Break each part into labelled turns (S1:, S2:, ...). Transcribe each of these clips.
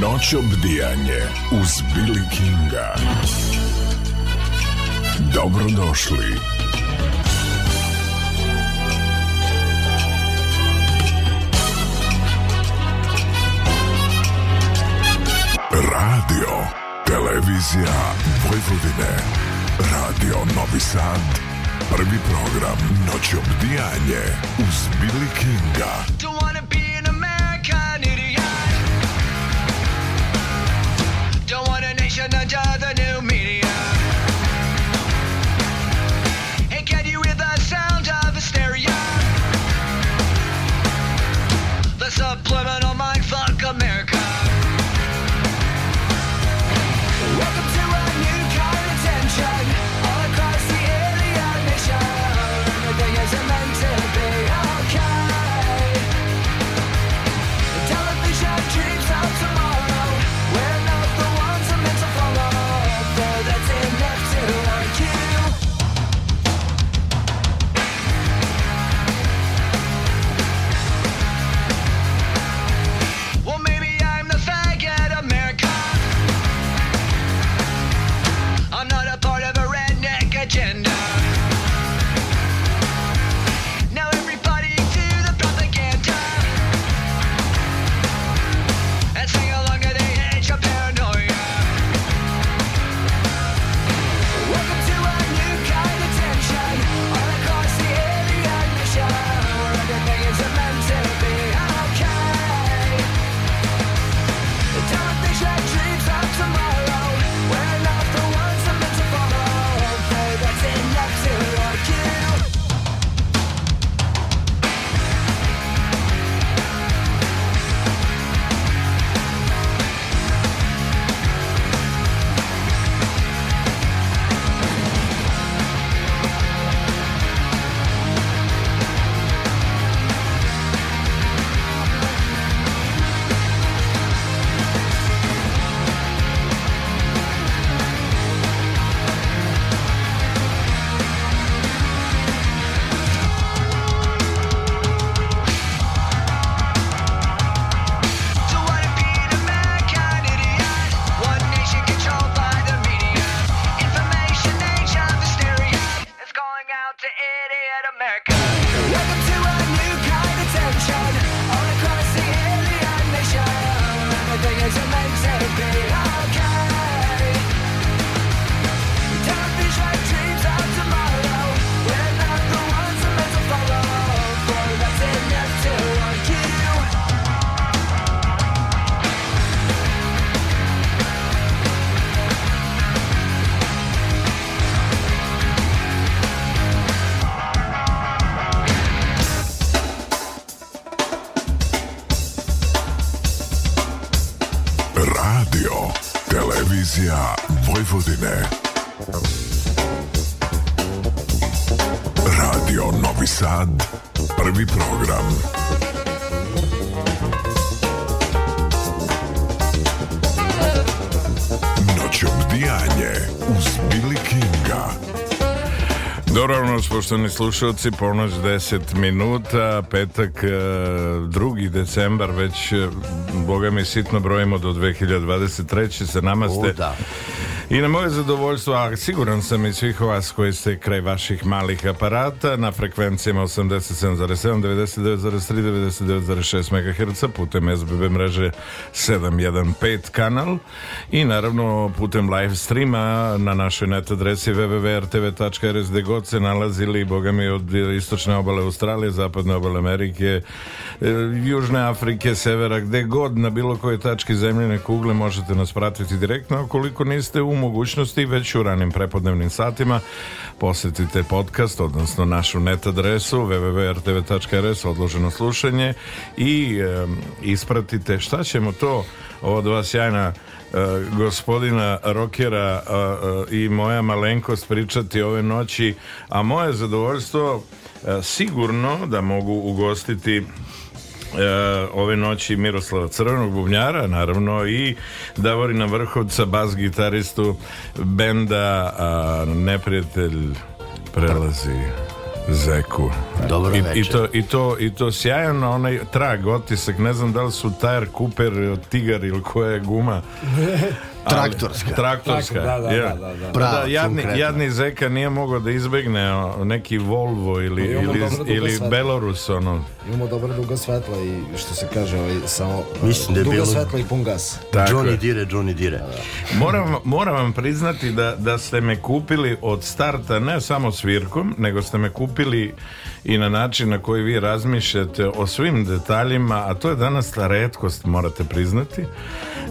S1: Noć obdijanje uz Billy Kinga. Dobrodošli. Radio, televizija, Vojvodine, Radio Novi Sad, prvi program Noć obdijanje uz Billy Kinga. information under the new media. can you hear the sound of hysteria? The subliminal mindfuck America. Poštovani slušalci, ponoć 10 minuta, petak 2. E, decembar, već, e, boga mi, sitno brojimo do 2023. Sa nama ste... O, da. I na moje zadovoljstvo, a siguran sam i svih vas koji ste kraj vaših malih aparata na frekvencijama 87,7, 99,3, 99,6 MHz putem SBB mreže 715 kanal i naravno putem live streama na našoj net adresi www.rtv.rs gde god se nalazili, boga mi od istočne obale Australije, zapadne obale Amerike, e, Južne Afrike, Severa, gde god na bilo kojoj tački zemljene kugle možete nas pratiti direktno, a koliko niste u mogućnosti već u ranim prepodnevnim satima posetite podcast, odnosno našu net adresu www.rtv.rs odloženo slušanje i e, ispratite šta ćemo to od vas sjajna e, gospodina Rokera e, e, i moja malenkost pričati ove noći, a moje zadovoljstvo e, sigurno da mogu ugostiti e, ove noći Miroslava Crvenog bubnjara naravno i Davorina Vrhovca bas gitaristu benda a, Neprijatelj prelazi Zeku. Dobro I, večer. I to, i, to, I to sjajno, onaj trag, otisak, ne znam da li su Tire Cooper, Tigar ili koja je guma.
S2: Traktorska.
S1: Traktorska,
S2: da, da,
S1: yeah.
S2: da, da, da.
S1: Prava, pa da, jadni, jadni, Zeka nije mogao da izbegne neki Volvo ili, ili, ili Belorus. Ono.
S2: Imamo dobro dugo svetla i što se kaže ovaj, samo Mislim da je dugo bilo... svetla i pun gas. Tako Johnny je. Dire, Johnny Dire.
S1: Da, moram, moram vam priznati da, da ste me kupili od starta ne samo svirkom, nego ste me kupili i na način na koji vi razmišljate o svim detaljima, a to je danas redkost, morate priznati,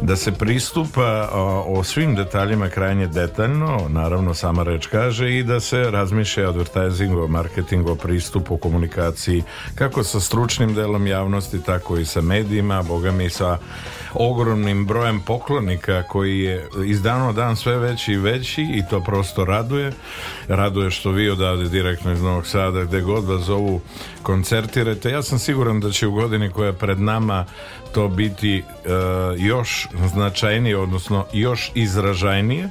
S1: da se pristupa o, svim detaljima krajnje detaljno, naravno sama reč kaže, i da se razmišlja o advertisingu, o marketingu, o pristupu, o komunikaciji, kako sa stručnim delom javnosti, tako i sa medijima, boga mi sa ogromnim brojem poklonika koji je iz dana dan sve veći i veći i to prosto raduje. Raduje što vi odavde direktno iz Novog Sada, gde god vas zovu koncertirate. Ja sam siguran da će u godini koja je pred nama to biti uh, još značajnije, odnosno još izražajnije.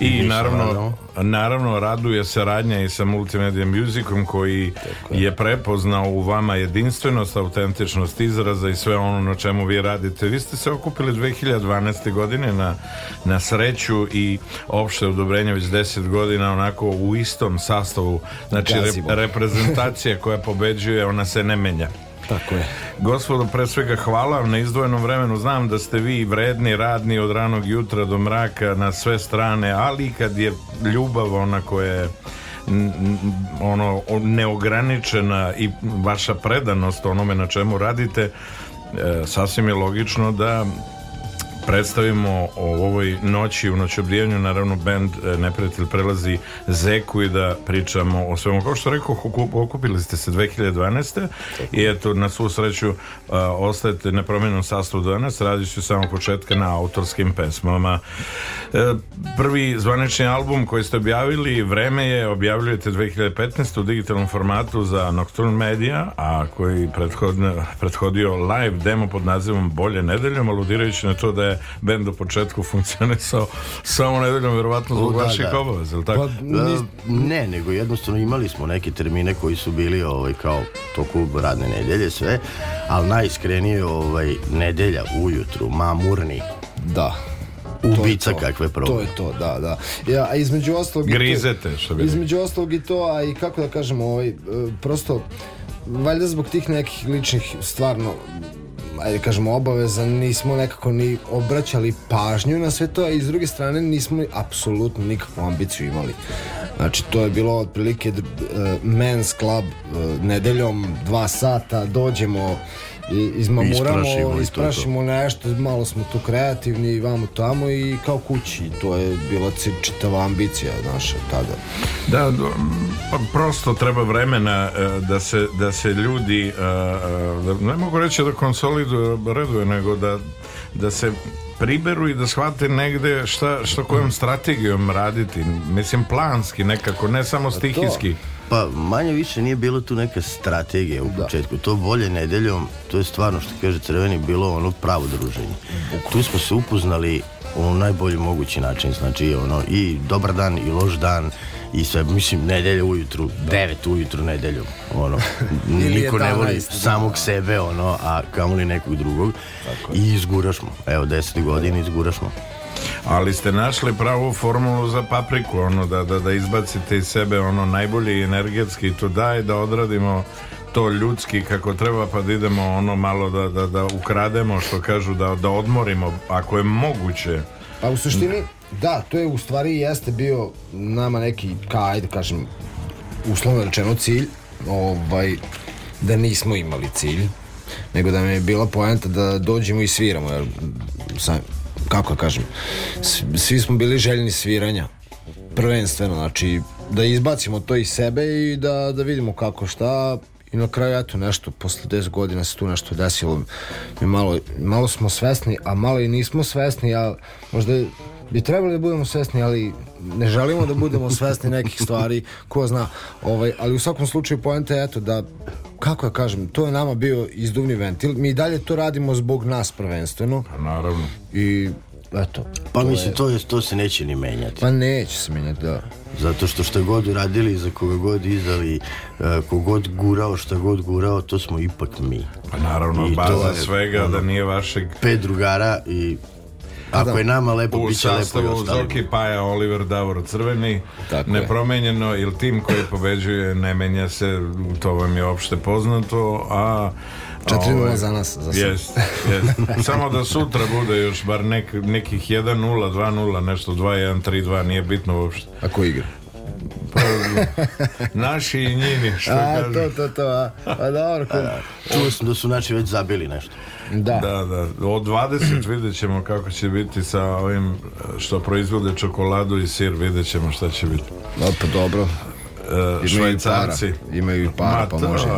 S1: I naravno, naravno raduje se radnja i sa Multimedia Musicom koji je. je prepoznao u vama jedinstvenost, autentičnost izraza i sve ono na čemu vi radite. Vi ste se okupili 2012. godine na, na sreću i opšte odobrenje već 10 godina onako u istom sastavu. Znači re, reprezentacija koja pobeđuje ona se ne menja.
S2: Tako je.
S1: Gospodo, pre svega hvala vam na izdvojenom vremenu. Znam da ste vi vredni, radni od ranog jutra do mraka na sve strane, ali kad je ljubav ona koja je ono neograničena i vaša predanost onome na čemu radite, e, sasvim je logično da predstavimo o ovoj noći u noćobrijanju, naravno band e, Neprijatelj prelazi Zeku i da pričamo o svemu. Kao što rekao, okupili ste se 2012. i eto, na svu sreću e, ostajete nepromenom sastavu danas, radi se samo početka na autorskim pesmama. E, prvi zvanični album koji ste objavili, Vreme je, objavljujete 2015. u digitalnom formatu za Nocturne Media, a koji prethodno, prethodio live demo pod nazivom Bolje nedeljom, aludirajući na to da je je bend u početku funkcionisao samo nedeljom, verovatno zbog
S2: da,
S1: vaših
S2: da.
S1: obaveza,
S2: tako? Pa, nis... Pa, ne, nego jednostavno imali smo neke termine koji su bili ovaj, kao toku radne nedelje, sve, ali najiskrenije ovaj, nedelja ujutru, mamurni. Da. Ubica to to. kakve probe. To je to, da, da. Ja, a između ostalog... Grizete, što bi Između ostalog i to, a i kako da kažemo, ovaj, e, prosto valjda zbog tih nekih ličnih stvarno ajde kažemo, obaveza, nismo nekako ni obraćali pažnju na sve to, a iz druge strane nismo apsolutno nikakvu ambiciju imali. Znači, to je bilo otprilike uh, men's club uh, nedeljom, dva sata, dođemo, I izmamuramo, isprašimo, isprašimo to, nešto, malo smo tu kreativni i vamo tamo i kao kući. To je bila čitava ambicija naša tada.
S1: Da, pa prosto treba vremena e, da se, da se ljudi, e, e, ne mogu reći da konsoliduju, reduje, nego da, da se priberu i da shvate negde šta, što kojom strategijom raditi. Mislim, planski nekako, ne samo stihijski. To
S2: Pa manje više nije bilo tu neka strategija u da. početku. Da. To bolje nedeljom, to je stvarno što kaže Crveni, bilo ono pravo druženje. Bukla. Tu smo se upoznali ono najbolji mogući način, znači ono i dobar dan i loš dan i sve, mislim, nedelje ujutru, da. devet ujutru nedeljom, ono, niko ne voli samog da. sebe, ono, a kamoli nekog drugog Tako i izguraš mu, evo, deset godina da. izguraš mu
S1: ali ste našli pravu formulu za papriku, ono da, da, da izbacite iz sebe ono najbolje i energetski to daje da odradimo to ljudski kako treba pa da idemo ono malo da, da, da ukrademo što kažu da, da odmorimo ako je moguće
S2: pa u suštini da to je u stvari jeste bio nama neki ka ajde kažem uslovno rečeno cilj ovaj da nismo imali cilj nego da mi je bila poenta da dođemo i sviramo jer sam, kako da kažem, svi smo bili željni sviranja prvenstveno, znači da izbacimo to iz sebe i da, da vidimo kako šta i na kraju eto nešto, posle 10 godina se tu nešto desilo mi malo, malo smo svesni, a malo i nismo svesni, a možda bi trebali da budemo svesni, ali ne želimo da budemo svesni nekih stvari, ko zna. Ovaj, ali u svakom slučaju poenta je eto da kako ja da kažem, to je nama bio izduvni ventil. Mi dalje to radimo zbog nas prvenstveno. A pa
S1: naravno.
S2: I eto. Pa to mislim, je... to, je, to se neće ni menjati. Pa neće se menjati, da. Zato što što god radili, za koga god izdali, e, kogod gurao, šta god gurao, to smo ipak mi.
S1: Pa naravno, I baza to, svega, ono, da nije vašeg...
S2: Pet drugara i Ako da. je nama lepo, u biće lepo i ostalima. Zoki
S1: Paja, Oliver Davor Crveni, Tako nepromenjeno, ili tim koji pobeđuje ne menja se, to vam je opšte poznato, a
S2: Četiri nula ovaj, za nas. Za
S1: yes, yes. Samo da sutra bude još bar nek, nekih 1-0, 2-0, nešto 2-1, 3-2, nije bitno uopšte.
S2: Ako igra? Pa,
S1: naši i njini, što a, kažu.
S2: to, to, to, a, pa a dobro. Čuo sam da su naši već zabili nešto.
S1: Da. da, da. Od 20 vidjet ćemo kako će biti sa ovim što proizvode čokoladu i sir, vidjet ćemo šta će biti.
S2: No, pa dobro.
S1: E, švajcarci.
S2: Imaju i para, pa
S1: može.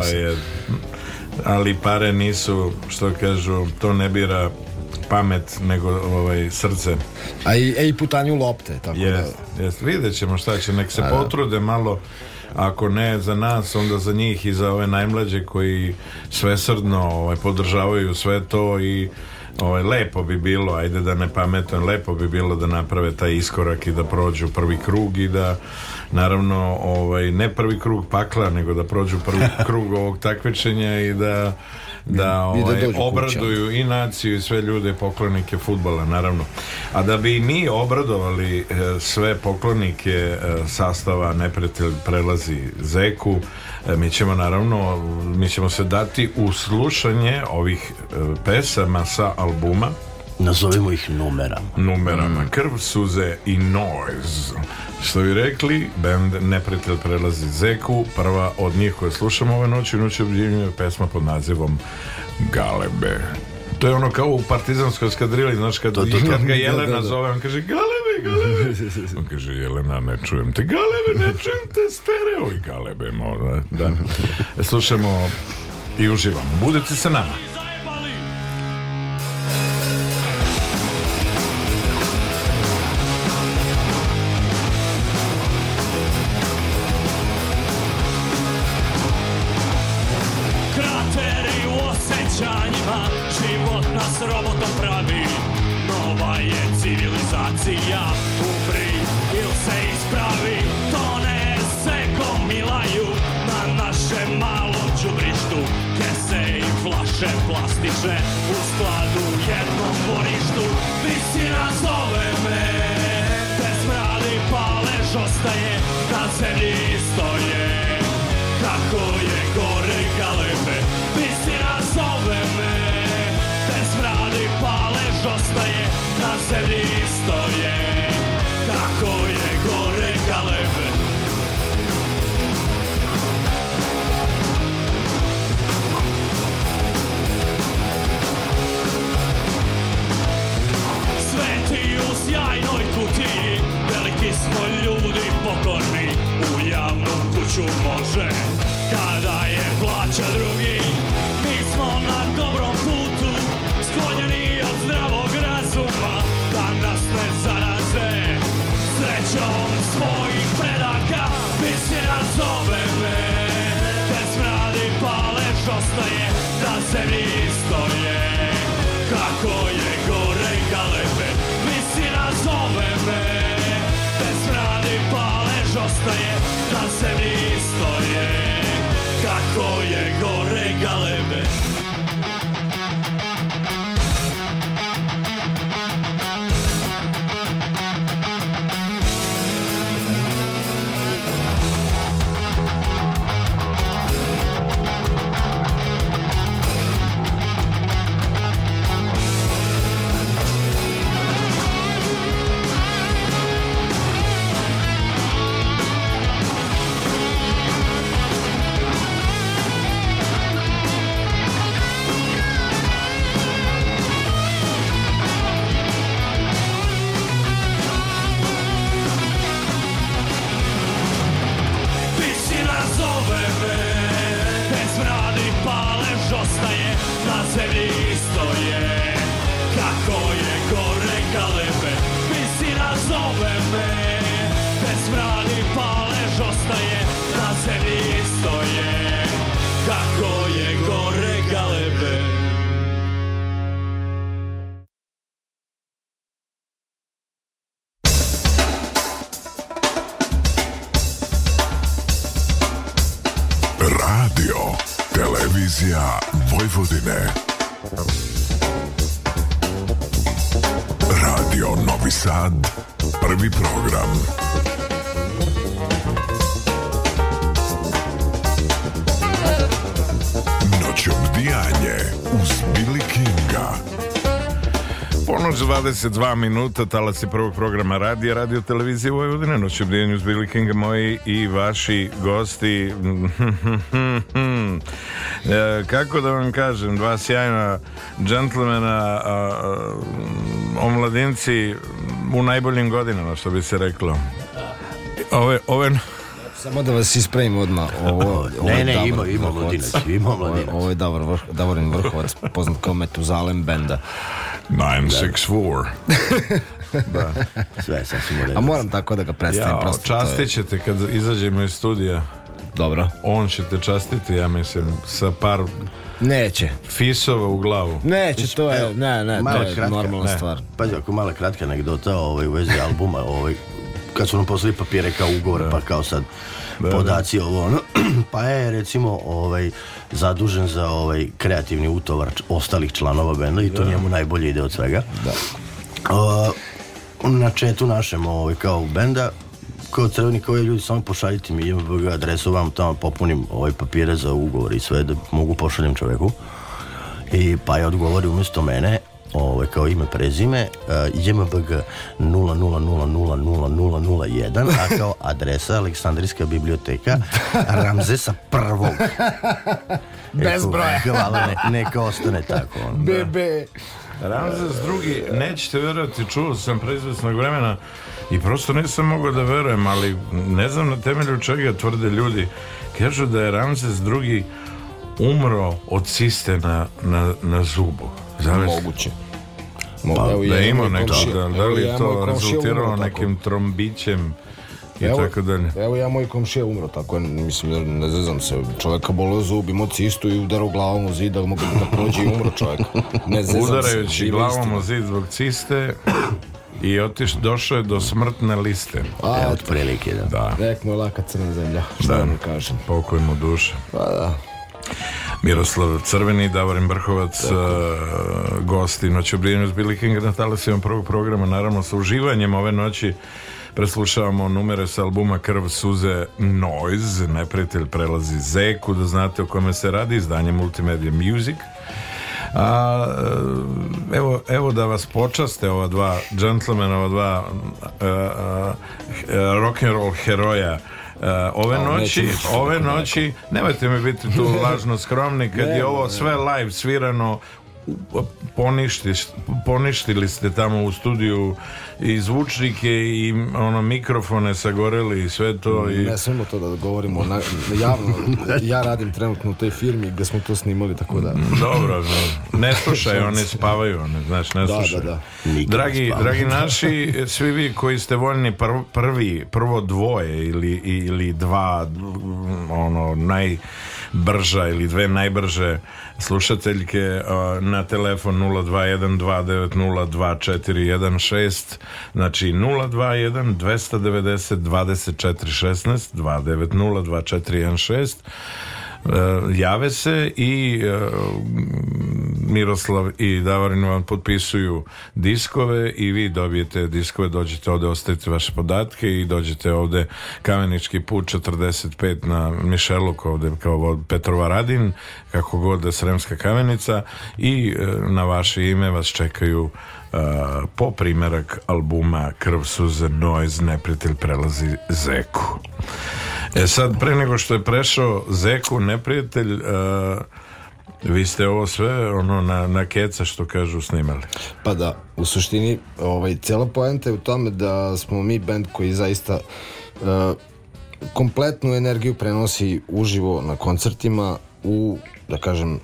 S1: Ali pare nisu, što kažu, to ne bira pamet nego ovaj, srce.
S2: A i, e, i putanju lopte.
S1: Tako jest, da... jest, vidjet ćemo šta će, nek se A, da. potrude malo ako ne za nas, onda za njih i za ove najmlađe koji svesrdno ovaj, podržavaju sve to i ovaj, lepo bi bilo, ajde da ne pametujem, lepo bi bilo da naprave taj iskorak i da prođu prvi krug i da naravno ovaj, ne prvi krug pakla, nego da prođu prvi krug ovog takmičenja i da Da, da, ovaj, da obraduju i naciju i sve ljude poklonike futbala naravno a da bi mi obradovali e, sve poklonike sastava neprijatelj prelazi Zeku e, mi ćemo naravno mi ćemo se dati u slušanje ovih e, pesama sa albuma
S2: nazovimo ih numerama. Numerama.
S1: Krv, suze i noise. Što bi rekli, band Neprijatelj prelazi Zeku, prva od njih koje slušamo ove noći, noći obdivljuje pesma pod nazivom Galebe. To je ono kao u partizanskoj skadrili, znaš, kad, to, to, to, kad ga da, Jelena da, da, da. zove, on kaže, galebe, galebe. On kaže, Jelena, ne čujem te, galebe, ne čujem te, stereo i galebe, mora. Da. E, slušamo i uživamo. Budete sa nama. plastične u skladu jedno pokorni u javnu kuću može Kada je plaća drugi, mi smo na pristoje, da se mi stoje, kako je go 22 minuta, talac prvog programa radija, radio televizije Vojvodine, noć obdijenju s Billy moji i vaši gosti. E, kako da vam kažem, dva sjajna džentlmena, omladinci u najboljim godinama, što bi se reklo. Ove, ove...
S2: Samo da vas ispravim odmah. Ovo, ovo ne, ne, Davor, ima, ima mladinac. Ima mladinac. Ovo, ovo je Davor, Davorin Vrhovac, poznat kao Metuzalem Benda.
S1: 964.
S2: da. Sve sasvim u redu. A moram tako da ga predstavim. Ja,
S1: prosto, častit ćete je... kad izađemo iz studija.
S2: Dobro.
S1: On će te častiti, ja mislim, sa par... Neće. Fisova u glavu.
S2: Neće, to je, ne, ne, mala to je kratka, normalna ne. stvar. Pazi, ako mala kratka anegdota ovaj, u vezi albuma, ovaj, kad su nam poslali papire kao ugovor, pa da. kao sad, Da, da, podaci da. ovo ono. pa je recimo ovaj zadužen za ovaj kreativni utovar ostalih članova benda i to da. njemu najbolje ide od svega. Da. Uh, na četu našem ovaj, kao benda kao crveni kao ljudi samo pošaljite mi IMBG adresu vam tamo popunim ovaj papire za ugovor i sve da mogu pošaljem čoveku i pa je odgovori umjesto mene ovaj, kao ime prezime uh, JMBG 00000001 a kao adresa Aleksandrijska biblioteka Ramzesa prvog bez e, broja hvala, ne, neka ostane tako on, da.
S1: bebe Ramzes drugi, nećete verovati, čuo sam pre vremena i prosto nisam mogao da verujem, ali ne znam na temelju čega tvrde ljudi. Kažu da je Ramzes drugi umro od ciste na, na, na zubu. Zavis.
S2: Moguće.
S1: Pa, Mo, pa, evo, da ima neko, da, da li je to rezultiralo nekim tako. trombićem i evo, tako dalje.
S2: Evo ja moj komšija umro tako, mislim, ne znam se, čoveka bolo zub, imao cistu i u glavom u zid, da mogu da prođe i umro čovek.
S1: Ne zezam Udarajući se, glavom u zid zbog ciste, i otiš, došao je do smrtne liste.
S2: A, e, otprilike, da. da. Nek mu laka crna zemlja, što da, vam da kažem.
S1: Pokoj mu duše.
S2: Pa da.
S1: Miroslav Crveni, Davorin Brhovac, uh, gosti Noć obrijenu s Billy na talasima prvog programa, naravno sa uživanjem ove noći preslušavamo numere sa albuma Krv suze Noise, neprijatelj prelazi Zeku, da znate o kome se radi, izdanje Multimedia Music. A, eh, evo, evo da vas počaste ova dva džentlmena, ova dva uh, eh, uh, eh, rock'n'roll heroja Uh, ove A, noći, ove noći, nemojte mi biti tu lažno skromni kad ne, je ovo sve live svirano poništi, poništili ste tamo u studiju i zvučnike i ono mikrofone sagoreli i sve to. I...
S2: Ne smemo to da govorimo na, javno. Ja radim trenutno u toj firmi gde smo to snimali, tako da... Dobro,
S1: ne slušaju, oni spavaju, one, znaš, ne slušaju. Da, da, da. Dragi, dragi naši, svi vi koji ste voljni prv, prvi, prvo dvoje ili, ili dva, ono, naj brža ili dve najbrže slušateljke e, na telefon 0212902416 znači 021 290 2416 290 2416 E, jave se i e, Miroslav i Davarin vam potpisuju diskove i vi dobijete diskove, dođete ovde, ostavite vaše podatke i dođete ovde Kamenički put 45 na Mišeluk ovde kao Petrova Radin, kako god da Sremska kamenica i e, na vaše ime vas čekaju Uh, po primerak albuma Krv suze Noise Neprijatelj prelazi Zeku. E sad, pre nego što je prešao Zeku neprijatelj, uh, vi ste ovo sve ono na, na keca što kažu snimali.
S2: Pa da, u suštini ovaj, cela poenta je u tome da smo mi band koji zaista uh, kompletnu energiju prenosi uživo na koncertima u, da kažem,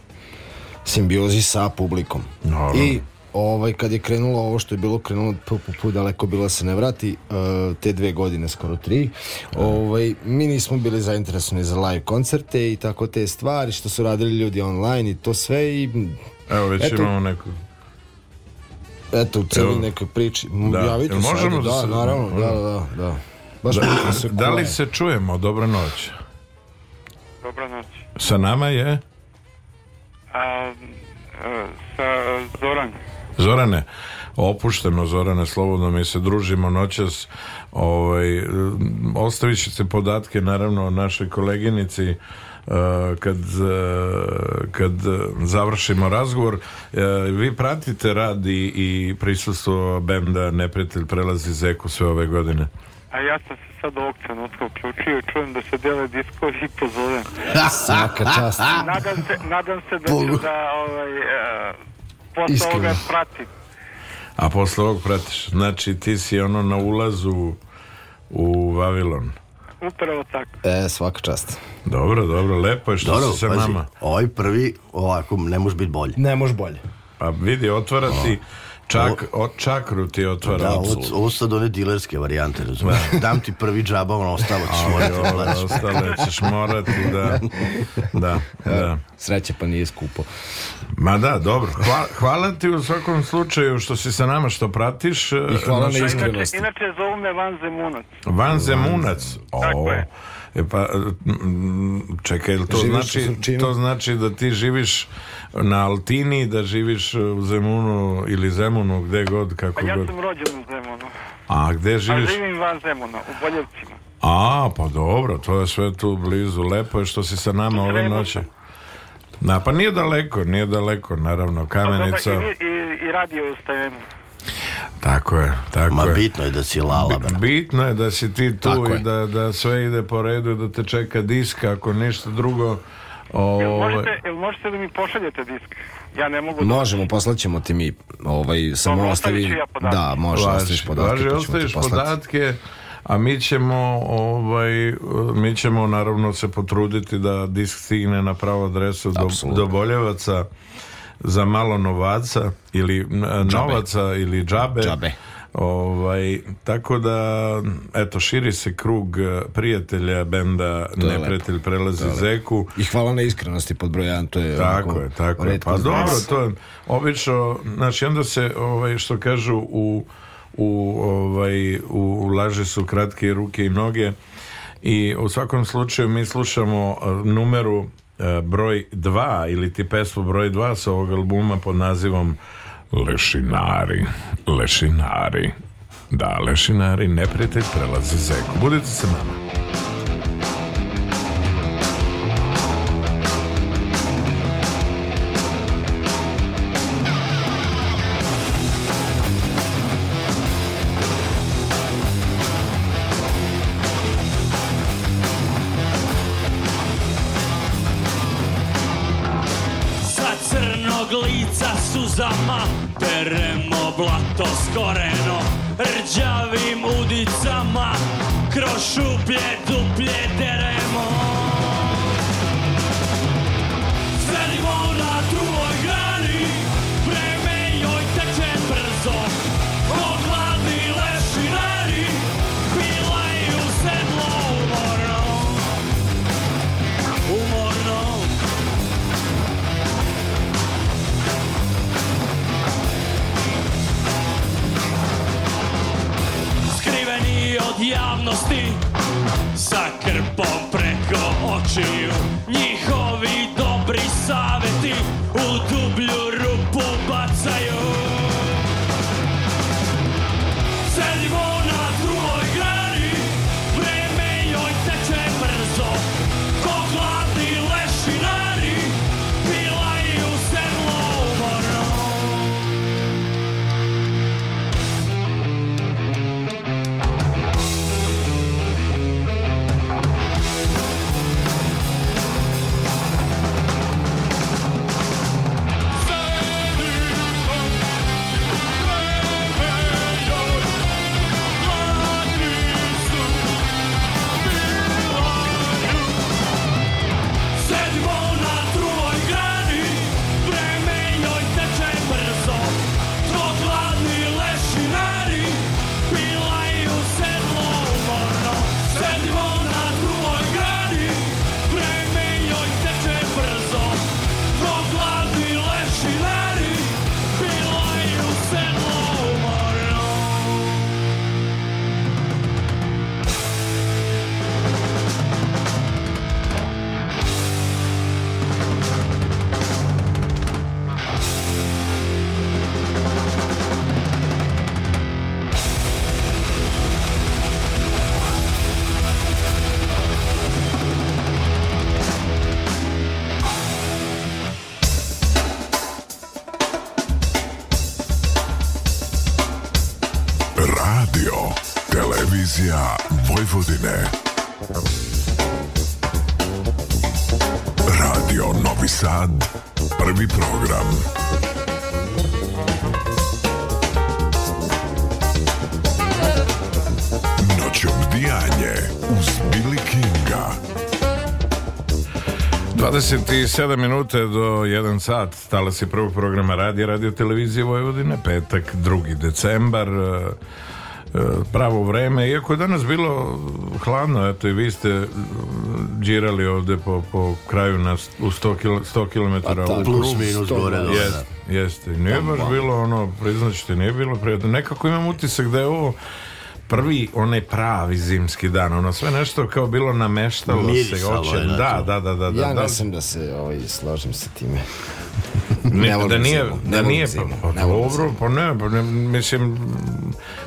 S2: simbiozi sa publikom. Normalno. I ovaj, kad je krenulo ovo što je bilo krenulo pu, pu, pu, daleko bilo se ne vrati uh, te dve godine, skoro tri da. ovaj, mi nismo bili zainteresovani za live koncerte i tako te stvari što su radili ljudi online i to sve i
S1: evo već eto, imamo neku
S2: eto u cijeloj nekoj priči da. javite se, možemo da, da se, naravno da,
S1: da,
S2: da.
S1: Baš da, se da li se čujemo? Dobra noć
S3: Dobra noć
S1: Sa nama je? A,
S3: e, sa Zoran
S1: Zorane, opušteno Zorane, slobodno mi se družimo noćas. Ovaj, ostavit ćete podatke naravno našoj koleginici eh, kad, eh, kad završimo razgovor eh, vi pratite rad i, i prisustvo benda Neprijatelj prelazi zeku sve ove godine
S3: a ja sam se sad ovog trenutka uključio i čujem da se dele diskovi i pozovem.
S2: Svaka
S3: čast. Nadam se, nadam se da će da ovaj, uh posle Iskreno. ovoga pratim.
S1: A posle ovog pratiš. Znači, ti si ono na ulazu u Vavilon.
S3: Upravo tako.
S2: E, svaka čast.
S1: Dobro, dobro, lepo je što dobro, si sa pazi, nama.
S2: Ovaj prvi, ovako, ne može biti bolje. Ne može bolje.
S1: Pa vidi, otvara ti... Oh Čak, o, čakru ti otvara da,
S2: apsolutno. Da, ovo sad one dilerske varijante, razumiješ? Da. Dam ti prvi džaba, ono ostalo ćeš morati. Ono da ostalo
S1: ćeš morati, da. Da, da.
S2: Sreće pa nije skupo.
S1: Ma da, dobro. Hvala, hvala ti u svakom slučaju što si sa nama, što pratiš. I
S2: hvala na iskrenosti.
S3: Inače, inače
S2: zovu me
S3: Van Zemunac.
S1: Vanze Munac?
S3: Tako je.
S1: E pa, mm, čekaj, to znači, to znači da ti živiš na Altini, da živiš u Zemunu ili Zemunu, gde god, kako
S3: pa ja
S1: god.
S3: sam rođen u Zemunu.
S1: A gde pa živiš?
S3: A živim van Zemuna, u Boljevcima.
S1: A, pa dobro, to je sve tu blizu. Lepo je što si sa nama ove noće. Da, pa nije daleko, nije daleko, naravno, pa kamenica.
S3: Pa, da, i, i, i radio u
S1: Tako je, tako
S2: Ma je. bitno je da si lala. Bro.
S1: Bitno je da si ti tu tako i da, da sve ide po redu, da te čeka disk, ako ništa drugo. O... Jel,
S3: ovaj- možete, jel možete da mi pošaljete disk? Ja ne mogu... Da...
S2: Možemo, poslaćemo ti mi. Ovaj, samo Dobro, ostavi...
S3: Ja podatke.
S2: da,
S3: može, Važi,
S2: ostaviš podatke. Važi, pa ostaviš
S1: podatke, a mi ćemo, ovaj, mi ćemo naravno se potruditi da disk stigne na pravu adresu Absolutno. do, do Boljevaca za malo novaca ili novaca ili džabe. džabe. Ovaj, tako da, eto, širi se krug e, prijatelja benda Neprijatelj prelazi zeku.
S2: I hvala na iskrenosti pod brojan, to
S1: je... Tako onako, je, tako je. Pa dobro, to je obično, znači onda se, ovaj, što kažu, u, u, ovaj, u laže su kratke ruke i noge i u svakom slučaju mi slušamo e, numeru E, broj 2 ili ti pesmu broj 2 sa ovog albuma pod nazivom Lešinari, Lešinari. Da, Lešinari, neprijatelj prelazi zeku. Budite se nama. Brijanje uz Billy Kinga. 27 minuta do 1 sat stala se prvog programa radija radio televizije Vojvodine petak 2. decembar e, e, pravo vreme iako je danas bilo hladno eto i vi ste e, džirali ovde po, po kraju na, u 100, 100 km pa, tako,
S2: plus minus
S1: gore jeste, da. jeste. nije baš bilo ono priznaćete nije bilo prijatno nekako imam utisak da je ovo prvi onaj pravi zimski dan, ono sve nešto kao bilo nameštalo Mirisalo se, oče, je, znači. da, da, da, da, da. Ja da, ne sam
S2: da se ovaj, složim sa time. ne
S1: da nije, zimu, da nije, zimu, pa, dobro, pa ne, pa ne, mislim,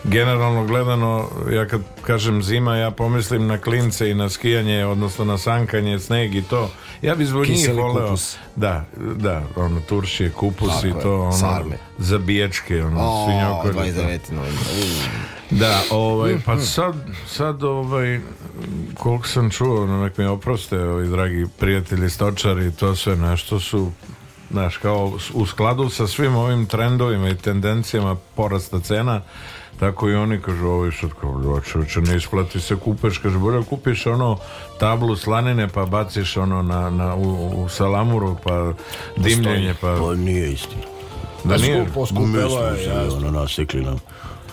S1: generalno gledano, ja kad kažem zima, ja pomislim na klince i na skijanje, odnosno na sankanje, sneg i to. Ja bi zbog njih
S2: voleo,
S1: da, da, ono, turšije, kupus Tako i to, ono, sarme. zabiječke, ono, o, svinjokolje. Da. 29. novembra. Da, ovaj, pa mhm. sad, sad ovaj, koliko sam čuo, na nek mi oproste, ovi dragi prijatelji stočari, to sve nešto su znaš, kao u skladu sa svim ovim trendovima i tendencijama porasta cena, tako i oni kažu, ovo je sad kao, čoveče, ne isplati se, kupeš, kaže, bolje kupiš ono tablu slanine, pa baciš ono na, na u, u, salamuru, pa, pa dimljenje, pa... Pa
S2: nije istina.
S1: Da, pa da nije?
S2: Poskupelo je, jasno. Ono, nasikli nam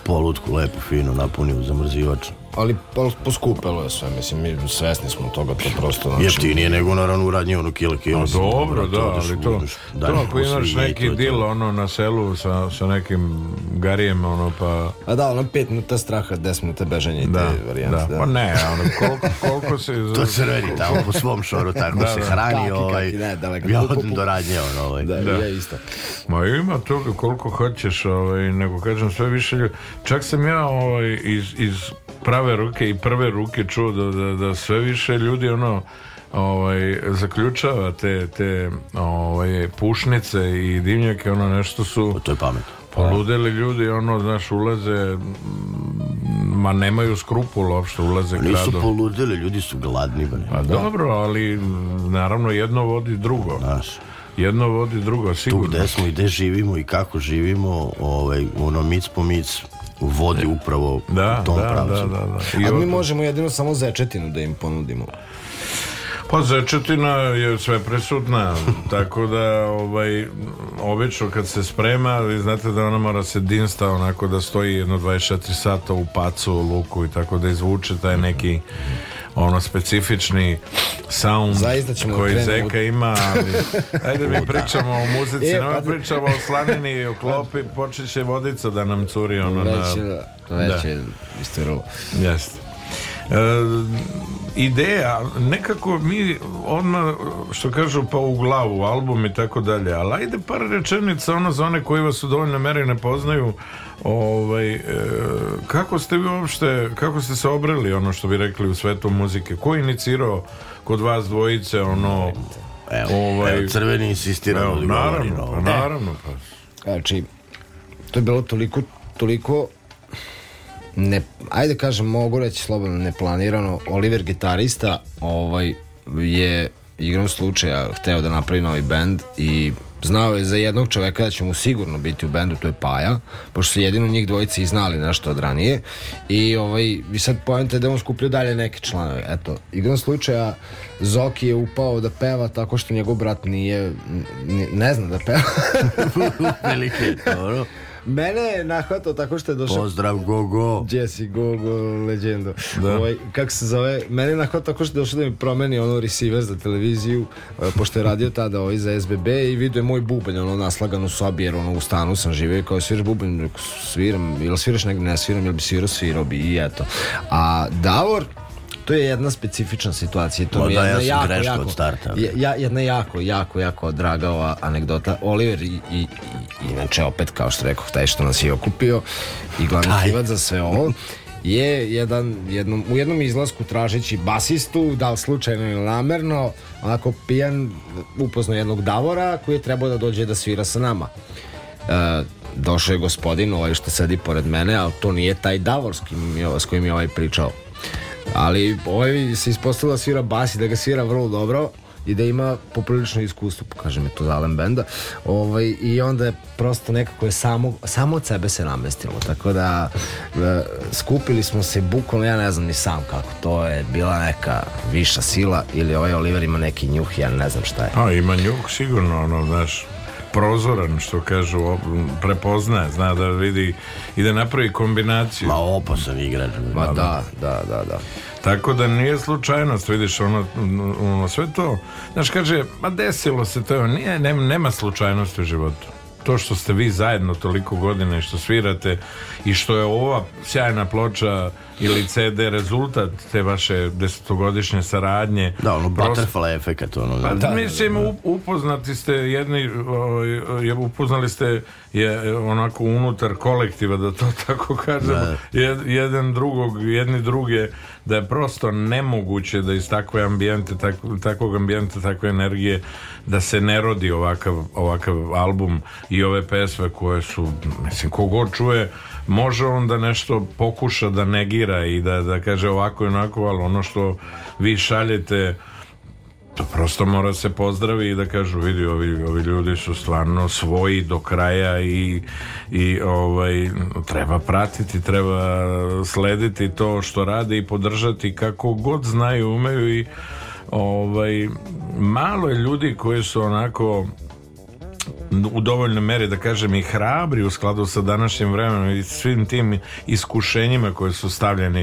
S2: polutku lepo fino napuni u zamrzivač ali, ali poskupelo je sve, mislim, mi svesni smo toga, to prosto... Znači... Jeftinije nego naravno radnje, ono kila kila.
S1: A dobro, da, ali to, to ako imaš neki dil ono na selu sa, sa nekim garijem, ono pa...
S2: A da, ono pet minuta straha, deset minuta bežanja i da, te varijante. Da. da.
S1: Pa ne, ono, koliko, koliko se...
S2: to se radi tamo po svom šoru, tako da, se da. hrani, da, ovaj, ne, da, da ja odem do radnje, ono, ovaj. Da, da. ja isto.
S1: Ma ima to koliko hoćeš, ovaj, nego kažem sve više ljudi. Čak sam ja ovaj, iz, iz prave prave ruke i prve ruke čuo da, da, da sve više ljudi ono ovaj, zaključava te, te ovaj, pušnice i divnjake, ono nešto su... Pa
S2: to je pamet.
S1: Poludeli ljudi, ono, znaš, ulaze, ma nemaju skrupula uopšte, ulaze pa gradom. Nisu
S2: poludeli, ljudi su gladni.
S1: Pa da. dobro, ali naravno jedno vodi drugo. Znaš. Jedno vodi drugo, sigurno.
S2: Tu
S1: gde
S2: smo i gde živimo i kako živimo, ovaj, ono, mic po mic, vodi upravo
S1: da, u tom da, da, da, da.
S2: I A mi možemo jedino samo zečetinu da im ponudimo.
S1: Pa začetina je sve presutna, tako da ovaj, obično kad se sprema, vi znate da ona mora se dinsta onako da stoji jedno 24 sata u pacu, luku i tako da izvuče taj neki ono specifični sound
S2: ćemo da koji
S1: Zeka ima ali, ajde mi da. pričamo o muzici e, pa... Da. pričamo o slanini i o klopi počet vodica da nam curi ono na... Već,
S2: da, već da. je
S1: Jeste. E, ideja, nekako mi odmah, što kažu, pa u glavu, album i tako dalje, ali ajde par rečenica, ono za one koji vas u dovoljnoj mere ne poznaju, ovaj, e, kako ste vi uopšte, kako ste se obrali, ono što bi rekli u svetu muzike, ko je inicirao kod vas dvojice, ono...
S2: Evo, ovaj, evo crveni insistira da
S1: naravno, pa, naravno, pa.
S2: Znači, to je bilo toliko, toliko ne, ajde da kažem, mogu reći slobodno neplanirano, Oliver gitarista ovaj, je igrom slučaja hteo da napravi novi bend i znao je za jednog čoveka da će mu sigurno biti u bendu, to je Paja, pošto su jedino njih dvojice i znali nešto od ranije i, ovaj, i sad pojenta da on skupljio dalje neke članove. Eto, igrom slučaja Zoki je upao da peva tako što njegov brat nije, ne zna da peva. Veliki, dobro. Mene je nahvatao tako što je došao... Pozdrav Gogo. Jesse Gogo, legendu. Da. Ovaj, kako se zove? Mene je nahvatao tako što je došao da mi promeni ono receiver za televiziju, e, pošto je radio tada ovaj za SBB i vidio je moj bubanj, ono naslagan u sobi, ono u stanu sam živio i kao sviraš bubanj, sviram, ili sviraš negdje, ne sviram, ili bi svirao, svirao bi i eto. A Davor, to je jedna specifična situacija. To Ma je da, jedna ja jako, greško jako, od starta. Ja, jedna jako, jako, jako draga ova anegdota. Oliver i, i, i inače opet, kao što rekoh, taj što nas je okupio i glavni krivac za sve ovo, je jedan, jednom, u jednom izlasku tražeći basistu, da li slučajno ili namerno, onako pijan upozno jednog Davora koji je trebao da dođe da svira sa nama. E, došao je gospodin ovaj što sedi pored mene, ali to nije taj Davor s, kim, s kojim je ovaj pričao ali ovaj se ispostavilo da svira bas i da ga svira vrlo dobro i da ima poprilično iskustvo, pokaže mi to Zalem Benda, ovaj, i onda je prosto nekako je samo, samo od sebe se namestilo, tako da e, skupili smo se bukvalno, ja ne znam ni sam kako, to je bila neka viša sila ili ovaj Oliver ima neki njuh, ja ne znam šta je.
S1: A ima njuh sigurno, ono, znaš, prozoran, što kažu, prepozna, zna da vidi i da napravi kombinaciju.
S2: Ma opasan igrač. Ma da, da, da, da,
S1: Tako da nije slučajnost, vidiš, ono, ono sve to. Znaš, kaže, ma desilo se to, nije, nema, nema slučajnosti u životu to što ste vi zajedno toliko godina i što svirate i što je ova sjajna ploča ili CD rezultat te vaše desetogodišnje saradnje.
S2: Da, ono butterfly efekat. Ono, da.
S1: pa, da, da, da. mislim, upoznati ste jedni, ovaj, je, upoznali ste je onako unutar kolektiva, da to tako kažemo, jed, jedan drugog, jedni druge, da je prosto nemoguće da iz takve ambijente, tako, takvog ambijenta, takve energije, da se ne rodi ovakav, ovakav album i ove pesme koje su, mislim, kogo čuje, može on da nešto pokuša da negira i da, da kaže ovako i onako, ali ono što vi šaljete to prosto mora se pozdravi i da kažu vidi ovi, ovi ljudi su stvarno svoji do kraja i, i ovaj, treba pratiti, treba slediti to što rade i podržati kako god znaju, umeju i ovaj, malo je ljudi koji su onako u dovoljnoj meri da kažem i hrabri u skladu sa današnjim vremenom i svim tim iskušenjima koje su stavljeni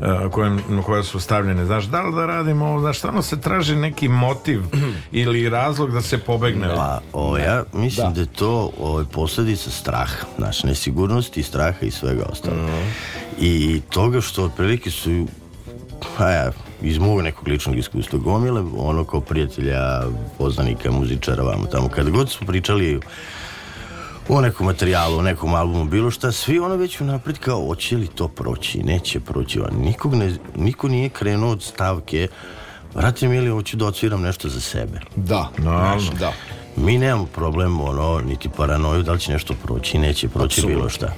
S1: e, kojem, koje su stavljene znaš da li da radimo ovo znaš stvarno se traži neki motiv ili razlog da se pobegne
S2: pa, o, ja da, mislim da, da je to o, posljedica straha znaš nesigurnosti straha i svega ostalo mm. i toga što otprilike su pa ja, iz mog nekog ličnog iskustva gomile, ono kao prijatelja, poznanika, muzičara, vamo tamo. Kad god smo pričali o nekom materijalu, o nekom albumu, bilo šta, svi ono već unapred kao, hoće li to proći, neće proći, van. Nikog ne, niko nije krenuo od stavke, vratim ili hoću da odsviram nešto za sebe.
S1: Da, naravno, da.
S2: Mi nemamo problem, ono, niti paranoju, da li će nešto proći, neće proći, Absolut. bilo šta.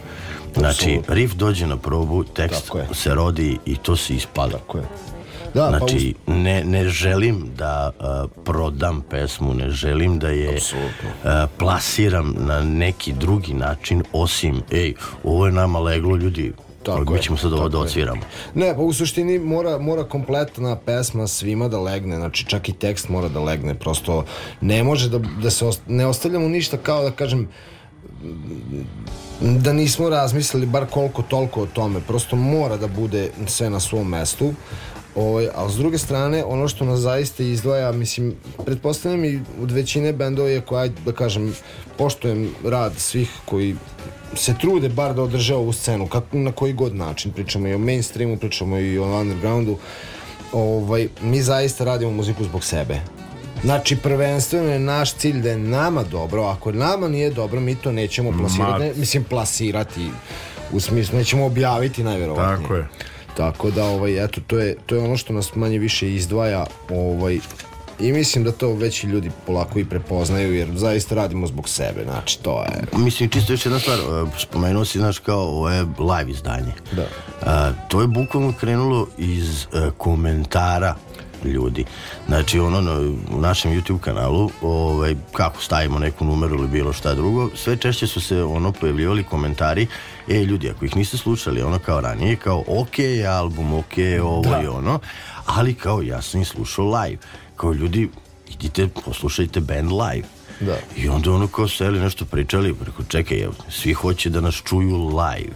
S2: Znači, Absolut. riff dođe na probu, tekst se rodi i to se ispada.
S1: Tako je.
S2: Da, pa znači, pa uz... ne, ne želim da uh, prodam pesmu, ne želim da je uh, plasiram na neki drugi način, osim, ej, ovo je nama leglo, ljudi, Tako mi ćemo sad ovo da odsviramo. Ne, pa u suštini mora, mora kompletna pesma svima da legne, znači čak i tekst mora da legne, prosto ne može da, da se, osta, ne ostavljamo ništa kao da kažem, da nismo razmislili bar koliko toliko o tome prosto mora da bude sve na svom mestu Ovaj, a s druge strane, ono što nas zaista izdvaja, mislim, pretpostavljam i od većine bendova je koja, da kažem, poštojem rad svih koji se trude bar da održe ovu scenu, kako, na koji god način, pričamo i o mainstreamu, pričamo i o undergroundu, ovaj, mi zaista radimo muziku zbog sebe. Znači, prvenstveno je naš cilj da je nama dobro, ako nama nije dobro, mi to nećemo plasirati, ne, mislim, plasirati, u smislu, nećemo objaviti najverovatnije.
S1: Tako je.
S2: Tako da, ovaj, eto, to je, to je ono što nas manje više izdvaja ovaj, i mislim da to veći ljudi polako i prepoznaju jer zaista radimo zbog sebe, znači to je... Mislim, čisto još jedna stvar, e, spomenuo si, znaš, kao ovo je live izdanje. Da. A, e, to je bukvalno krenulo iz a, e, komentara ljudi. Znači, ono, na, u našem YouTube kanalu, ovaj, kako stavimo neku numeru ili bilo šta drugo, sve češće su se, ono, pojavljivali komentari e ljudi, ako ih niste slušali, ono kao ranije, kao ok album, ok ovo da. i ono, ali kao ja sam ih slušao live. Kao ljudi, idite, poslušajte band live. Da. I onda ono kao seli nešto pričali, preko čekaj, je, svi hoće da nas čuju live.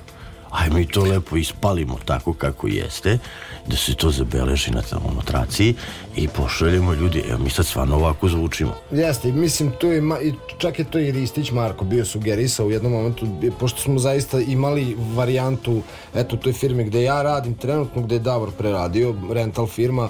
S2: Aj mi to lepo ispalimo tako kako jeste, da se to zabeleži na tamo traci i pošaljemo ljudi, evo mi sad stvarno ovako zvučimo. Jeste, mislim tu je, i čak je to i Ristić Marko bio sugerisao u jednom momentu, pošto smo zaista imali varijantu, eto toj firme gde ja radim trenutno, gde je Davor preradio, rental firma,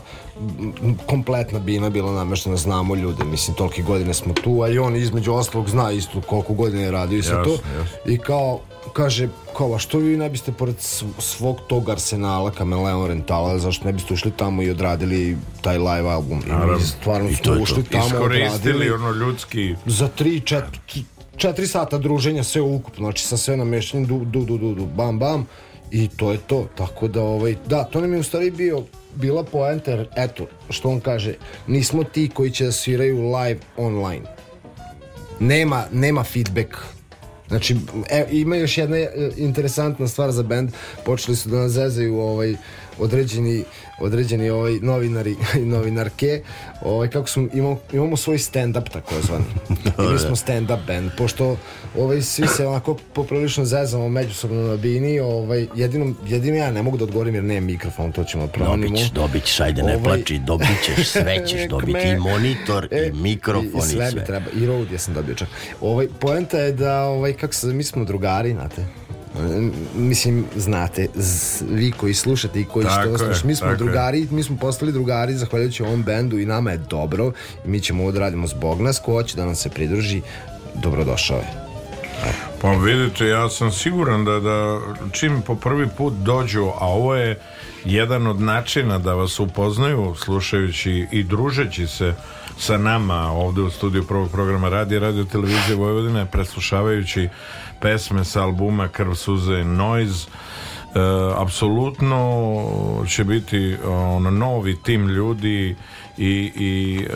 S2: kompletna bina bila nameštena, znamo ljude, mislim tolike godine smo tu, a i on između ostalog zna isto koliko godine je radio i sve to. I kao, kaže, kao, a što vi ne biste pored svog tog arsenala Kameleon Rentala, zašto ne biste ušli tamo i odradili taj live live album.
S1: I mi
S2: stvarno smo ušli tamo, Iskoristili ono
S1: ljudski...
S2: Za 3 4 4 sata druženja sve ukupno, znači sa sve namještenim, du, du, du, du, bam, bam, i to je to, tako da, ovaj, da, to nam je u stvari bio, bila poenta, eto, što on kaže, nismo ti koji će da sviraju live online. Nema, nema feedback, Znači, e, ima još jedna e, interesantna stvar za bend. počeli su da nas zezaju ovaj, određeni, određeni ovaj novinari i novinarke, ovaj, kako smo, imamo, imamo svoj stand-up takozvani. Da, I mi da. smo stand-up band, pošto ovaj, svi se onako poprilično zezamo međusobno na bini, ovaj, jedino, jedino ja ne mogu da odgovorim jer nemam mikrofon, to ćemo da pravnimo. Dobić, dobić, ajde ne ovaj... plači, dobićeš sve ćeš dobiti, i monitor, e, i mikrofon, i, sve. I sve treba, i road je sam dobio čak. Ovaj, poenta je da, ovaj, kako se, mi smo drugari, znate, mislim, znate, z, vi koji slušate i koji tako što mi smo drugari, je. mi smo postali drugari zahvaljujući ovom bendu i nama je dobro i mi ćemo ovo da radimo zbog nas, ko hoće da nam se pridruži, dobrodošao je.
S1: Pa vidite, ja sam siguran da, da čim po prvi put dođu, a ovo je jedan od načina da vas upoznaju slušajući i družeći se sa nama ovde u studiju prvog programa Radija Radio Televizije Vojvodine preslušavajući pesme sa albuma Krv, suze i noise E, apsolutno će biti on, novi tim ljudi i, i e,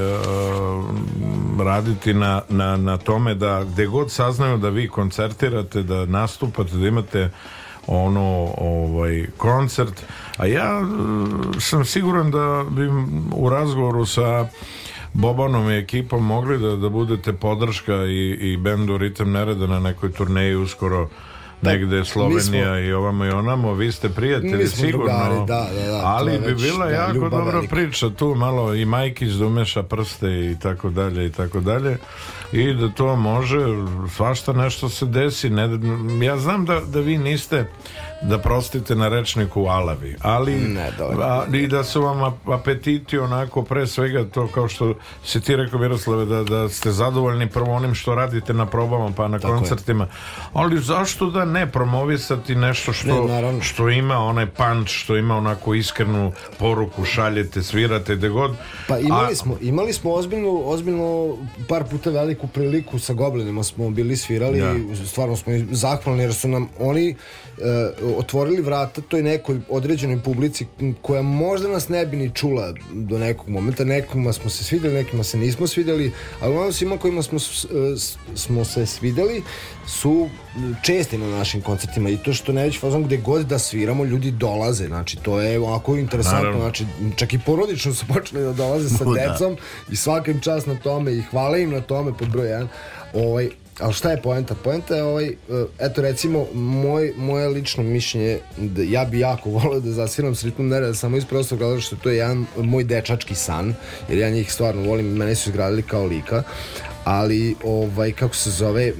S1: raditi na, na, na, tome da gdje god saznaju da vi koncertirate, da nastupate, da imate ono ovaj koncert a ja e, sam siguran da bi u razgovoru sa Bobanom i ekipom mogli da, da budete podrška i, i bendu Ritem Nereda na nekoj turneji uskoro da, negde Slovenija smo, i ovamo i onamo vi ste prijatelji sigurno
S2: drugari, da, da, da,
S1: ali bi već, bila da, jako dobra velika. priča tu malo i Majkić da prste i tako dalje i tako dalje i da to može svašta nešto se desi ne, ja znam da, da vi niste da prostite na rečniku alavi, ali ne, a, i da su vam apetiti onako pre svega to kao što si ti rekao Miroslave da, da ste zadovoljni prvo onim što radite na probama pa na Tako koncertima, je. ali zašto da ne promovisati nešto što, ne, što ima onaj punch, što ima onako iskrenu poruku, šaljete, svirate gde god.
S2: Pa imali, a... smo, imali smo ozbiljno, ozbiljno par puta veliku priliku sa goblinima smo bili svirali, ja. Da. stvarno smo zahvalni jer su nam oni Eh, otvorili vrata toj nekoj određenoj publici koja možda nas ne bi ni čula do nekog momenta, nekima smo se svideli, nekima se nismo svideli, ali ono svima kojima smo, smo se svideli su česti na našim koncertima i to što najveći fazon gde god da sviramo ljudi dolaze, znači to je ovako interesantno, znači čak i porodično su počeli da dolaze sa no, da. decom da. i svakim čas na tome i hvala im na tome pod broj 1 ovaj, Ali šta je poenta? Poenta je ovaj, eh, eto recimo, moj, moje lično mišljenje, da ja bi jako volio da zasiram s ritmom nereda, samo iz prostog razloga što to je jedan moj dečački san, jer ja njih stvarno volim, mene su izgradili kao lika, ali ovaj kako se zove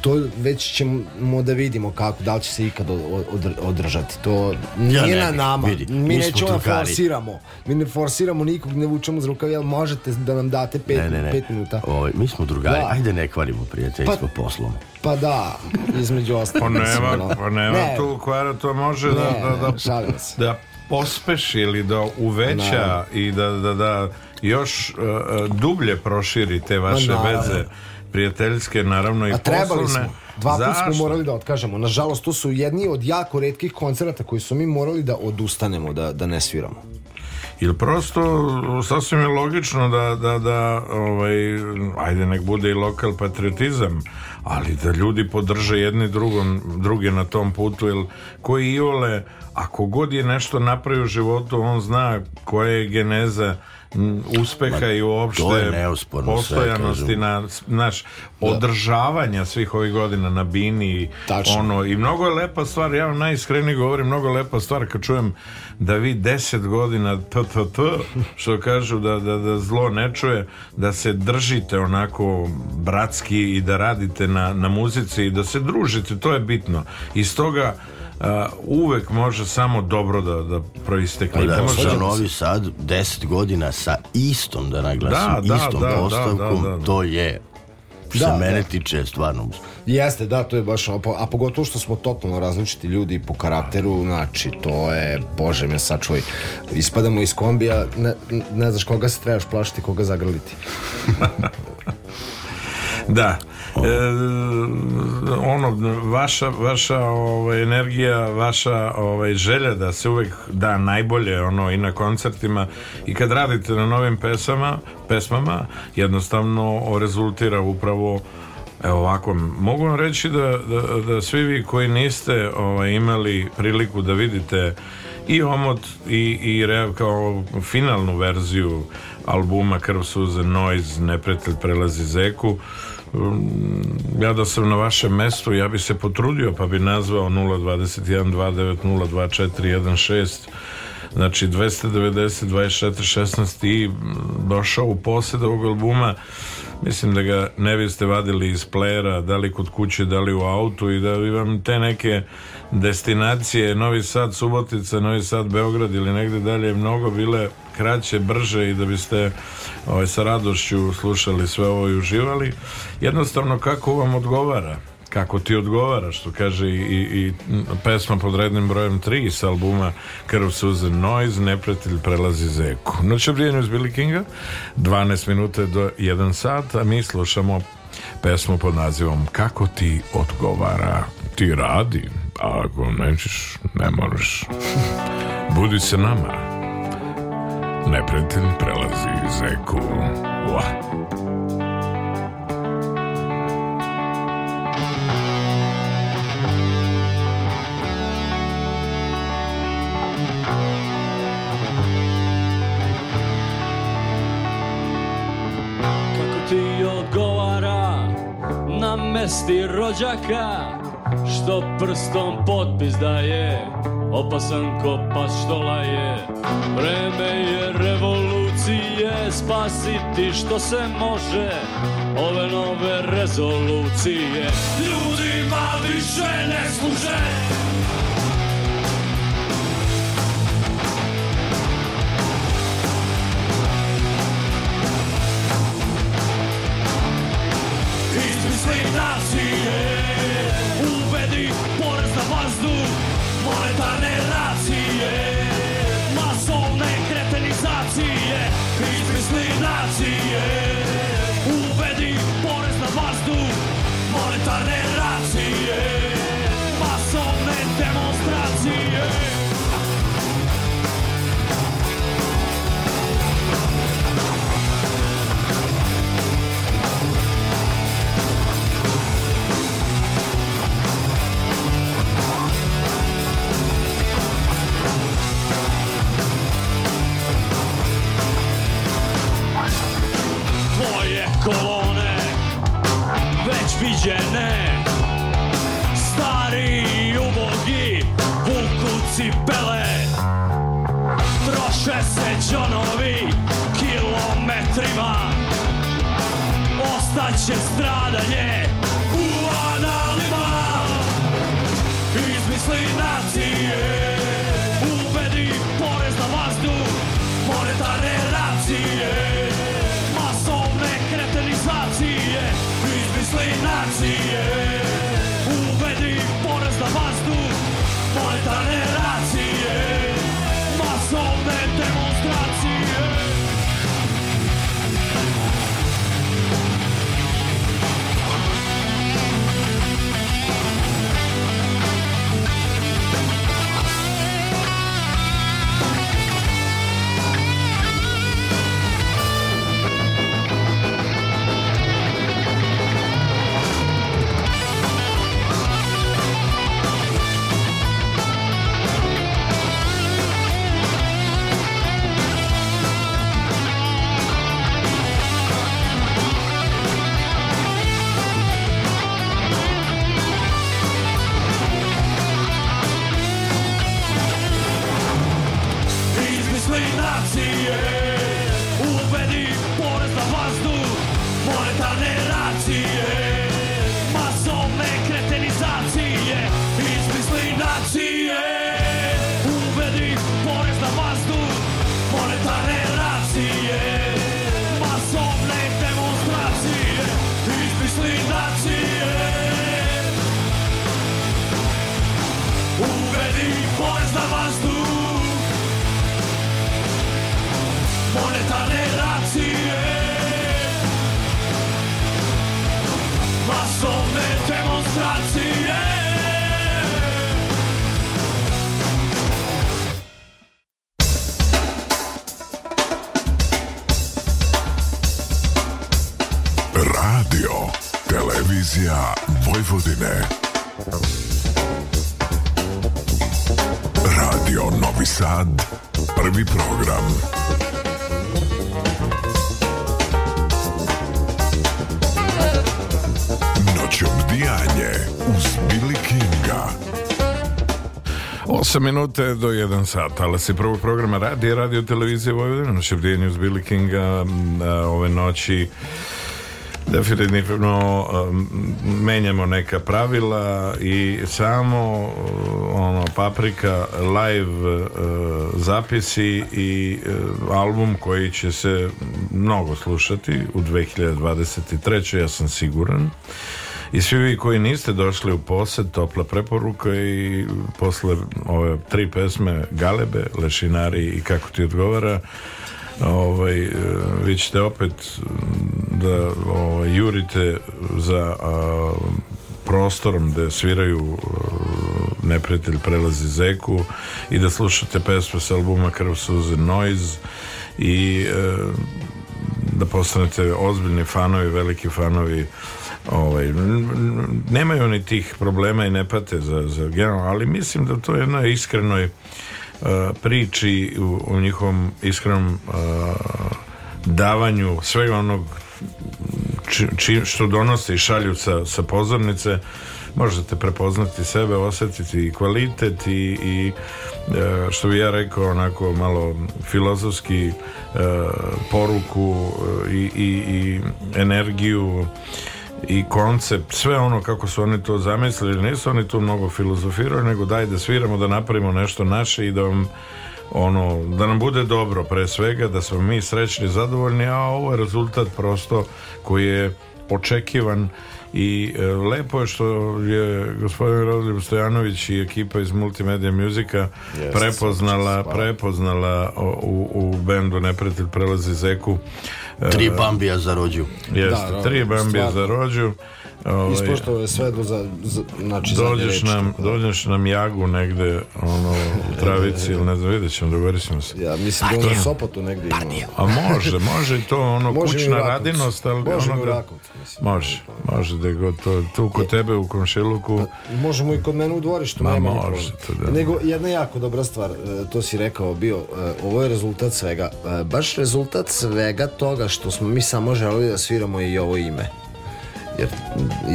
S2: to već ćemo da vidimo kako da li će se ikad održati to nije ja ne, na nama vidi, mi nećemo da forsiramo mi ne forsiramo nikog ne vučemo z rukav ali možete da nam date 5 ne, minuta o, ovaj, mi smo drugari da. ajde ne kvarimo prijateljstvo pa, poslom pa da između ostalog pa
S1: nema, pa nema tu kvara to može da, da, da, da pospeš ili da uveća i da da, da još uh, dublje proširi te vaše A, veze prijateljske naravno i A trebali poslovne. Smo.
S2: Dva put smo morali da otkažemo. Nažalost, to su jedni od jako redkih koncerata koji su mi morali da odustanemo, da, da ne sviramo.
S1: Ili prosto sasvim je logično da, da, da ovaj, ajde nek bude i lokal patriotizam, ali da ljudi podrže jedni drugom, druge na tom putu, jer koji ole, ako god je nešto napravio u životu, on zna koja je geneza Mm, uspeha Ma, i uopšte postojanosti na naš da. održavanja svih ovih godina na bini Tačno. ono i mnogo je lepa stvar ja vam najiskrenije govorim mnogo je lepa stvar kad čujem da vi 10 godina ppp što kažu da, da, da zlo ne čuje da se držite onako bratski i da radite na, na muzici i da se družite to je bitno iz toga a, uvek može samo dobro da, da proistekne.
S2: Pa da, može... Novi Sad 10 godina sa istom, da naglasim, da, da istom da, postavkom, da, da, to je što da, mene da. tiče stvarno jeste da to je baš a pogotovo što smo totalno različiti ljudi po karakteru znači to je bože me sačuj, ispadamo iz kombija ne, ne znaš koga se trebaš plašiti koga zagrliti
S1: da E, ono vaša vaša ovaj energija, vaša ovaj želja da se uvek da najbolje ono i na koncertima i kad radite na novim pesama, pesmama, jednostavno rezultira upravo Evo ovako, mogu vam reći da, da, da svi vi koji niste ovaj, imali priliku da vidite i Omot i, i Rev kao finalnu verziju albuma Krv, Suze, Noise, Nepretelj prelazi Zeku Mm, ja da sam na vašem mestu ja bi se potrudio pa bi nazvao 021-290-2416 znači 290 24 16 i mm, došao u posjed ovog albuma mislim da ga ne biste vadili iz playera da li kod kuće, da li u autu i da bi vam te neke destinacije Novi Sad, Subotica, Novi Sad, Beograd ili negde dalje mnogo bile kraće, brže i da biste ovaj, sa radošću slušali sve ovo i uživali. Jednostavno kako vam odgovara kako ti odgovara što kaže i, i pesma pod rednim brojem 3 s albuma Krv suze Noise Neprijatelj prelazi zeku Noć obrijenu iz Billy Kinga 12 minuta do 1 sat a mi slušamo pesmu pod nazivom Kako ti odgovara ti radi a ako nećeš ne moraš budi se nama Neprijatelj prelazi zeku. Uah. ti odgovara na mesti rođaka Što prstom potpis daje Opasan ko pas što laje Vreme je revolucije Spasiti što se može Ove nove rezolucije Ljudima više ne služe Izmisli nasilje uvedi porez na vazduh monetarne racije masovne kretenizacije izmisli nacije uvedi porez na vazduh monetarne racije kolone već viđene Stari ubogi vuku cipele Troše se džonovi kilometrima Ostaće stradanje u analima Izmisli naciju not see it. racije Uvedi porez na vazdu Monetarne racije Televizija Vojvodine Radio Novi Sad Prvi program Noć obdijanje uz Billy Kinga 8 minuta do 1 sat, ali se prvog programa radi, radio televizije Vojvodina, noć obdijenju uz Billy Kinga ove noći Definitivno um, menjamo neka pravila i samo uh, ono paprika live uh, zapisi i uh, album koji će se mnogo slušati u 2023. ja sam siguran. I svi vi koji niste došli u posed, topla preporuka i posle ove tri pesme Galebe, Lešinari i Kako ti odgovara, ovaj, vi ćete opet onda o, ovaj, jurite za a, prostorom gde sviraju Neprijatelj prelazi zeku i da slušate pesme s albuma Krv suze Noise i e, da postanete ozbiljni fanovi, veliki fanovi ovaj, nemaju oni tih problema i ne pate za, za general, ali mislim da to je jednoj iskrenoj e, priči u, u njihovom iskrenom uh, davanju svega onog čim što donose i šalju sa, sa pozornice možete prepoznati sebe, osetiti i kvalitet i, i e, što bi ja rekao onako malo filozofski e, poruku e, i, i, i energiju i koncept, sve ono kako su oni to zamislili, nisu oni tu mnogo filozofirali, nego daj da sviramo, da napravimo nešto naše i da vam ono, da nam bude dobro pre svega, da smo mi srećni zadovoljni, a ovo je rezultat prosto koji je očekivan i e, lepo je što je gospodin Rodoljub Stojanović i ekipa iz Multimedia Musika yes, prepoznala, prepoznala u, u bendu Nepretil prelazi Zeku.
S2: Tri e, bambija za rođu.
S1: Jeste, da, da, tri bambija stvarno. za rođu.
S2: Ovaj, Ispoštovao je sve do za, za znači dođeš za
S1: nam, tako. Da. dođeš nam jagu negde ono, u da, da, travici ili ne znam, vidjet ćemo, dogovorit ćemo se.
S2: Ja mislim da ono Sopotu negde
S1: ima. A može, može to ono
S2: može
S1: kućna radinost, ali
S2: može ono da,
S1: Može, može da god to, tu kod tebe u komšiluku. Pa,
S2: možemo i kod mene u dvorištu.
S1: Ma može
S2: to da. Nego jedna jako dobra stvar, e, to si rekao bio, e, ovo je rezultat svega, e, baš rezultat svega toga što smo mi samo želeli da sviramo i ovo ime jer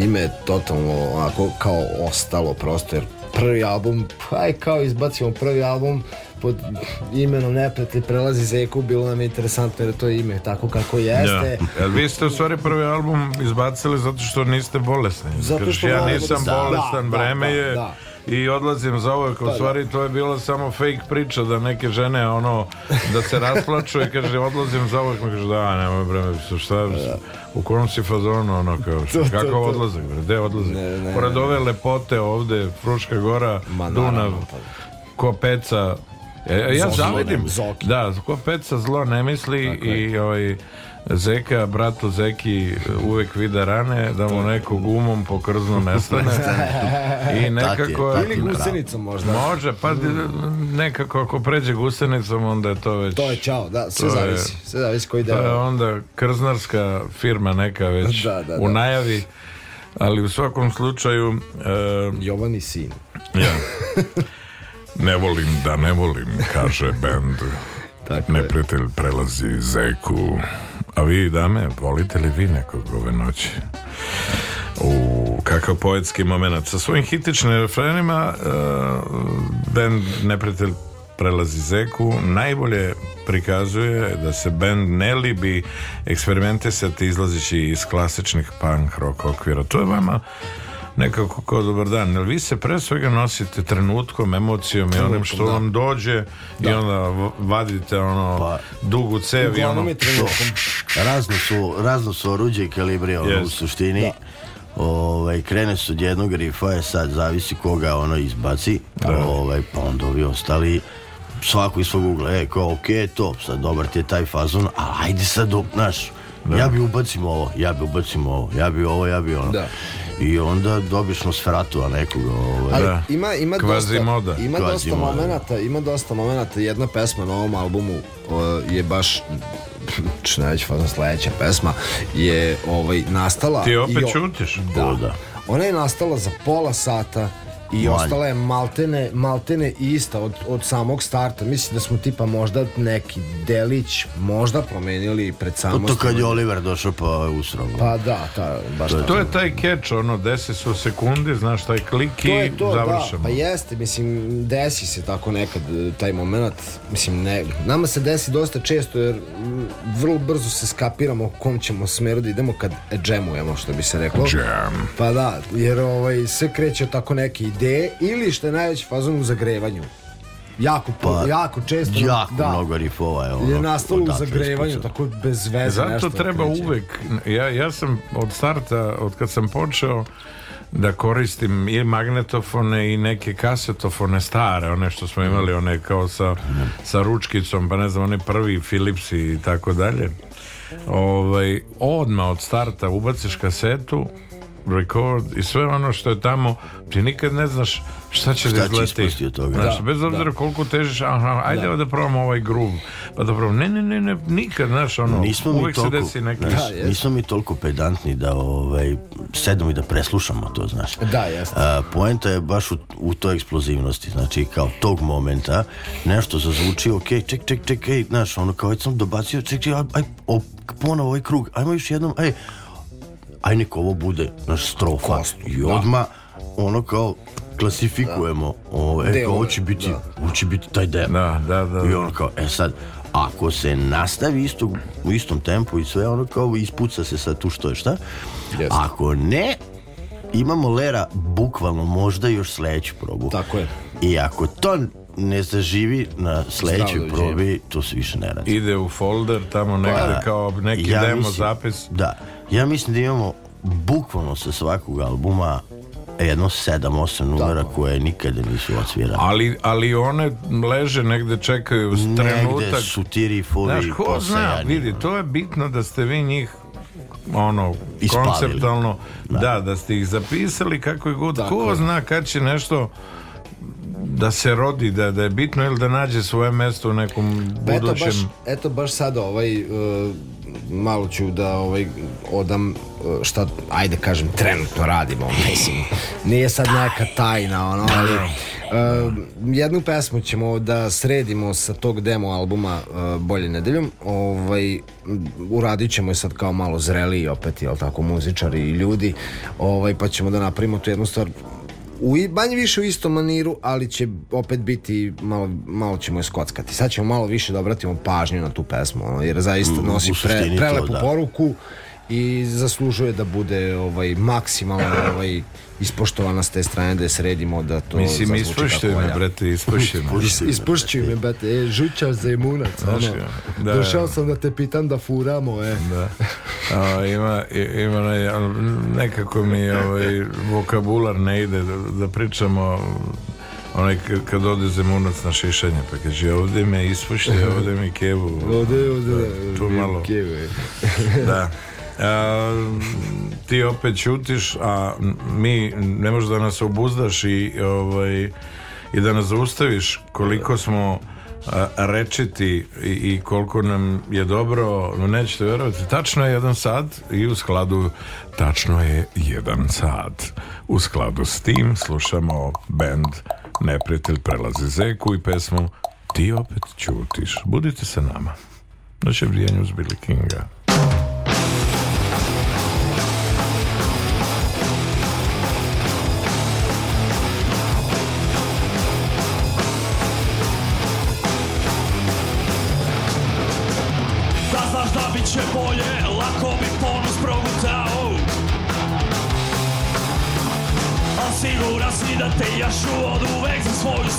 S2: ime je totalno onako kao ostalo prosto jer prvi album, pa aj kao izbacimo prvi album pod imenom Neprijatelj prelazi Zeku, bilo nam je interesantno jer to je ime tako kako jeste. Da. Ja,
S1: vi ste u stvari prvi album izbacili zato što niste bolesni. Zato što ja nisam da- bolestan, da, vreme da, da je da i odlazim za uvek. U da, da. stvari to je bilo samo fake priča da neke žene ono da se rasplaču i kaže odlazim za uvek. Kaže da, nemoj bre, šta da, u kom si fazonu ono kao što, kako odlazim, gde odlazim, Pored ove lepote ovde, Fruška Gora, Ma, Dunav, pa Kopeca, e, ja, ja zavidim. Da, Kopeca zlo ne misli Tako i ovaj Zeka, brato Zeki uvek vide rane da mu neko gumom po krznu nestane da, da, da. i nekako je,
S2: ili gusenicom
S1: možda može, pa nekako ako pređe gusenicom onda je to već
S2: to je čao, da, sve zavisi sve zavisi koji deo to
S1: je onda krznarska firma neka već
S2: da,
S1: da, u najavi ali u svakom slučaju uh,
S2: e, Jovan i sin
S1: ja. ne volim da ne volim kaže bend Neprijatelj prelazi Zeku A vi, dame, volite li vi nekog ove noći? U kakav poetski moment. Sa svojim hitičnim refrenima uh, band Neprijatelj prelazi zeku najbolje prikazuje da se band ne libi eksperimentisati izlazeći iz klasičnih punk rock okvira. To je vama nekako kao dobar dan. Jel vi se pre svega nosite trenutkom, emocijom i onim što da. vam dođe da. i onda vadite ono pa, dugu cev i ono...
S4: Razno su, razno su oruđe i kalibri ono, yes. u suštini. Da. Ovaj, krene su od jednog rifa, je sad zavisi koga ono izbaci, da. ovaj, pa onda ovi ostali svako iz svog ugla, e, kao, ok, to, sad dobar ti je taj fazon, a ajde sad, naš, da. ja bi ubacimo ovo, ja bi ubacimo ovo, ja bi ovo, ja bi ono. Da i onda dobiš sferatu a nekoga.
S2: Ovaj. Ali da. ima, ima Kvazi dosta, moda. Ima Kvazi dosta moda. Momenata, ima dosta momenata. Jedna pesma na ovom albumu uh, je baš najveći fazon sledeća pesma je ovaj, nastala.
S1: Ti opet i, o... čutiš.
S2: Da. da. Ona je nastala za pola sata i ostala je maltene, maltene ista od, od samog starta. Mislim da smo tipa možda neki delić možda promenili pred samo...
S4: To kad je Oliver došao pa usrogo.
S2: Pa da, ta, baš to,
S1: to je taj catch, ono, desi se u sekunde, znaš, taj klik to i to, završamo. Da,
S2: pa jeste, mislim, desi se tako nekad e, taj moment. Mislim, ne, nama se desi dosta često jer vrlo brzo se skapiramo u kom ćemo smeru da idemo kad džemujemo, što bi se reklo.
S1: Jam.
S2: Pa da, jer ovaj, sve kreće tako neki gde ili što je najveći fazon u zagrevanju. Jako, pa,
S4: jako
S2: često. Jako da,
S4: mnogo rifova je
S2: ono. Je nastalo u zagrevanju, ispucao. tako bez veze.
S1: Zato nešto treba kreće. uvek, ja, ja sam od starta, od kad sam počeo, da koristim i magnetofone i neke kasetofone stare, one što smo imali, one kao sa, sa ručkicom, pa ne znam, one prvi Philipsi i tako dalje. Ovaj, odma od starta ubaciš kasetu, record i sve ono što je tamo ti nikad ne znaš šta će šta da
S4: izleti od
S1: toga. Znaš,
S4: da,
S1: bez da. obzira da. koliko težiš aha, ajde da, da probamo ovaj groove pa da probamo, ne, ne, ne, ne nikad znaš ono, nismo uvek mi toliko, se desi neki da, da
S4: nismo mi toliko pedantni da ovaj, sedemo i da preslušamo to znaš.
S2: Da, jasno. A,
S4: poenta je baš u, u toj eksplozivnosti znači kao tog momenta nešto zazvuči, ok, ček, ček, ček ej, znaš, ono kao već sam dobacio, ček, ček, aj, aj op, ponovo ovaj krug, ajmo još jednom, aj, aj neko ovo bude naš strofa. Kostu, I odma da. ono kao klasifikujemo, da. ovo, e, kao, ovo će biti, da. će biti taj
S1: deo. Da, da, da.
S4: I ono kao, e sad, ako se nastavi isto, u istom tempu i sve, ono kao ispuca se sad tu što je šta. Yes. Ako ne, imamo Lera bukvalno možda još sledeću probu.
S2: Tako je.
S4: I ako to ne zaživi na sledećoj probi, to se više ne
S1: radi. Ide u folder tamo pa negde pa, kao neki ja demo mislim, zapis.
S2: Da. Ja mislim da imamo bukvalno sa svakog albuma jedno sedam, osam numera koje nikada nisu odsvirane.
S1: Ali, ali one leže negde čekaju
S4: negde trenutak. Negde su ti rifovi Znaš, ko zna,
S1: vidi, to je bitno da ste vi njih ono, Ispalili. konceptalno da. da. da, ste ih zapisali kako je god, Tako. ko zna kad će nešto da se rodi, da, da je bitno ili da nađe svoje mesto u nekom budućem... Eto baš,
S2: eto baš sada ovaj uh, malo ću da ovaj, odam e, šta, ajde kažem, trenutno radimo, mislim. Nije sad neka tajna, ono, ali... Uh, jednu pesmu ćemo da sredimo sa tog demo albuma uh, Bolje nedeljom ovaj, uradićemo je sad kao malo zreliji opet, jel tako, muzičari i ljudi ovaj, pa ćemo da napravimo tu jednu stvar u manje više u istom maniru, ali će opet biti malo, malo ćemo je skockati. Sad ćemo malo više da obratimo pažnju na tu pesmu, ono, jer zaista nosi pre, prelepu to, da. poruku i zaslužuje da bude ovaj maksimalno ovaj ispoštovana s te strane da
S1: je
S2: sredimo da to Mislim
S1: ispuštaj me brate,
S2: ispuštaj me. ispuštaj me
S1: brate, e,
S2: žučar za imunac. Znaš, ono. da, Došao sam da te pitam da furamo, e.
S1: Da. A, ima ima ne, nekako mi ovaj vokabular ne ide da, da pričamo onaj kad ode zemunac na šišanje, pa kaže ovde me ispušte, ovde mi kevu. ovde, ovde, ovdje, ovdje, ovdje,
S2: ovdje,
S1: ovdje, ti opet ćutiš, a mi ne možeš da nas obuzdaš i, ovaj, i da nas zaustaviš koliko smo rečiti i, koliko nam je dobro, nećete verovati, tačno je jedan sad i u skladu, tačno je jedan sad. U skladu s tim slušamo band Neprijatelj prelazi zeku i pesmu Ti opet ćutiš. Budite sa nama. Noće vrijanje uz Billy Kinga.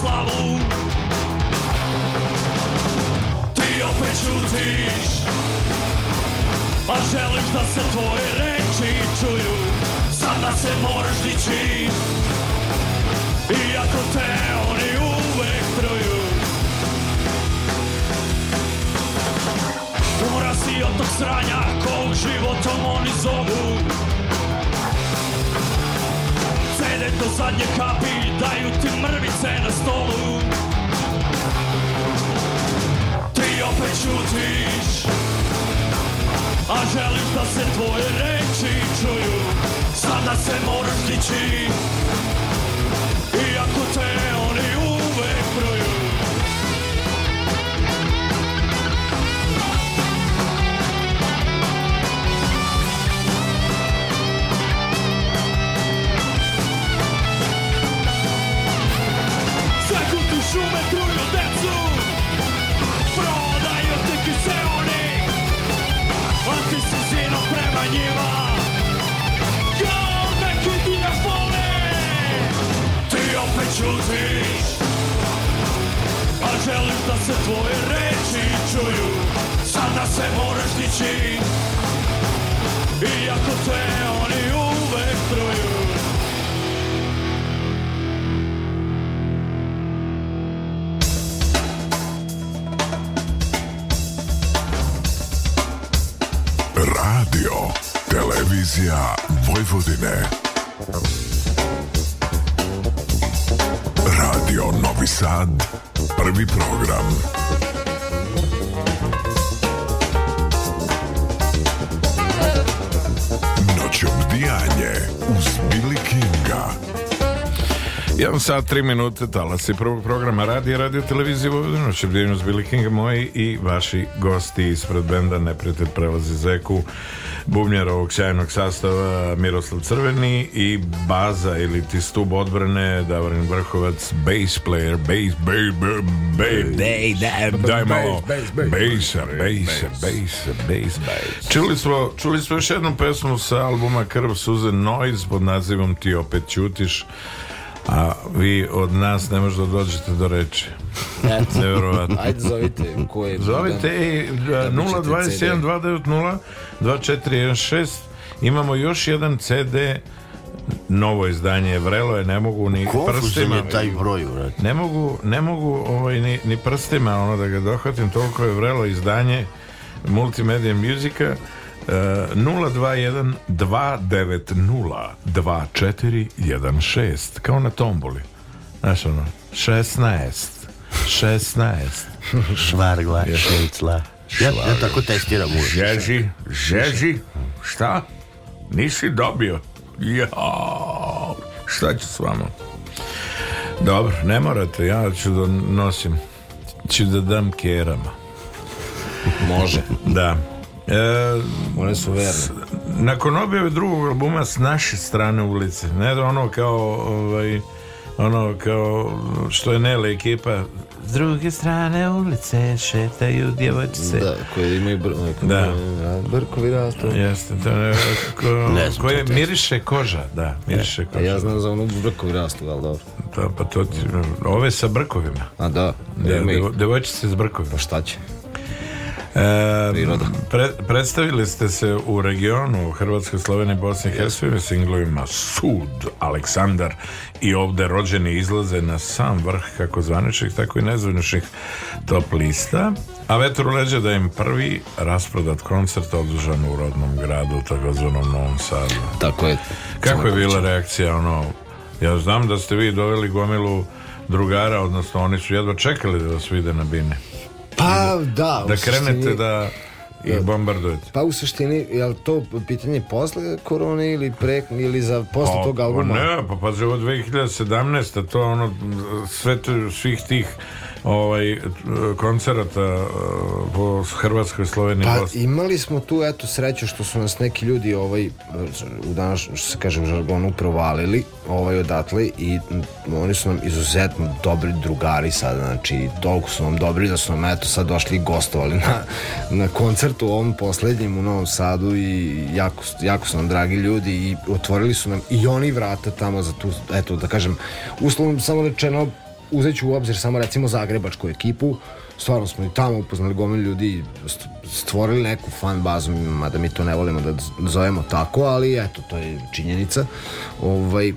S5: slavu Ti opet šutiš A pa želiš da se tvoje reči čuju Sada se moraš dići Iako te oni uvek truju Umora si od tog sranja kog životom oni zovu mene do zadnje kapi Daju ti mrvice na stolu Ti opet šutiš A želiš da se tvoje reči čuju Sada se moraš dići Iako te oni Tvoje reči čuju, sada se moraš dići Iako te oni uvek truju
S6: Radio, televizija Vojvodine. Radio Novi Sad, prvi program. Noćobdijanje uz Billy Kinga.
S1: Jedan sat, 3 minute, talasi prvog programa radi radio televizije Vojvodina, Noćobdijanje uz Billy Kinga, moji i vaši gosti ispred benda Neprijatelj prelazi Zeku bubnjar ovog sjajnog sastava Miroslav Crveni i baza ili ti stup odbrane Davorin Vrhovac, bass player, bass, bass, bass, bass, daj malo, basa, basa, basa, bass. Čuli smo, čuli smo još jednu pesmu sa albuma Krv, suze, noise pod nazivom Ti opet ćutiš. A vi od nas ne možete da dođete do reči. Eto. Neverovatno.
S2: Ajde zovite ko
S1: je. Zovite
S2: i
S1: 021 290 2416. Imamo još jedan CD novo izdanje vrelo je ne mogu ni Konfuzim prstima
S4: je taj broj vrat.
S1: ne mogu, ne mogu ovaj, ni, ni prstima ono da ga dohvatim toliko je vrelo izdanje multimedia muzika 021 290 2416 kao na tomboli znaš ono 16 16
S4: švargla švicla ja, ja tako testiram uvijek
S1: žeži žeži šta nisi dobio jao šta ću s vama dobro ne morate ja ću da nosim ću da dam kerama
S4: može
S1: da
S4: E, One su verne.
S1: Nakon objave drugog albuma s naše strane ulice, ne da ono kao ovaj, ono kao što je Nele ekipa
S7: s druge strane ulice šetaju djevojčice
S2: da, koje imaju br da. brkovi rastu
S1: jeste to je, ko, ne koje to miriše koža da miriše e, koža
S2: ja znam za onu brkovi rastu ali dobro
S1: da, pa to ti, ove sa brkovima
S2: a da,
S1: da djevojčice s brkovima pa
S2: šta će
S1: Priroda. Pre, predstavili ste se u regionu Hrvatske, Slovenije, Bosne i Hercegovine singlovima Sud, Aleksandar i ovdje rođeni izlaze na sam vrh kako zvaničnih, tako i nezvaničnih top lista. A vetru leđe da im prvi rasprodat koncert održan u rodnom gradu, takozvanom Novom Sadu.
S2: Tako je.
S1: Kako je bila reakcija ono ja znam da ste vi doveli gomilu drugara, odnosno oni su jedva čekali da vas vide na bine. Pa da, da, da krenete suštini, da, da. i bombardujete. Pa u suštini, je li to pitanje posle korone ili pre, ili za posle pa, tog pa albuma? Pa ne, pa pazi, ovo 2017, to ono, sve to, svih tih ovaj, e, koncerta e, po Hrvatskoj, Sloveniji pa,
S2: Bosni. imali smo tu eto sreću što su nas neki ljudi ovaj, u danas, što se kaže žargon žargonu provalili ovaj odatle i oni su nam izuzetno dobri drugari sad, znači toliko su nam dobri da su nam eto sad došli i gostovali na, na koncertu ovom poslednjem u Novom Sadu i jako, jako su nam dragi ljudi i otvorili su nam i oni vrata tamo za tu, eto da kažem, uslovno samo rečeno uzeću u obzir samo recimo zagrebačku ekipu, stvarno smo i tamo upoznali gomilu ljudi, stvorili neku fan bazu, mada mi to ne volimo da zovemo tako, ali eto, to je činjenica. Ovaj,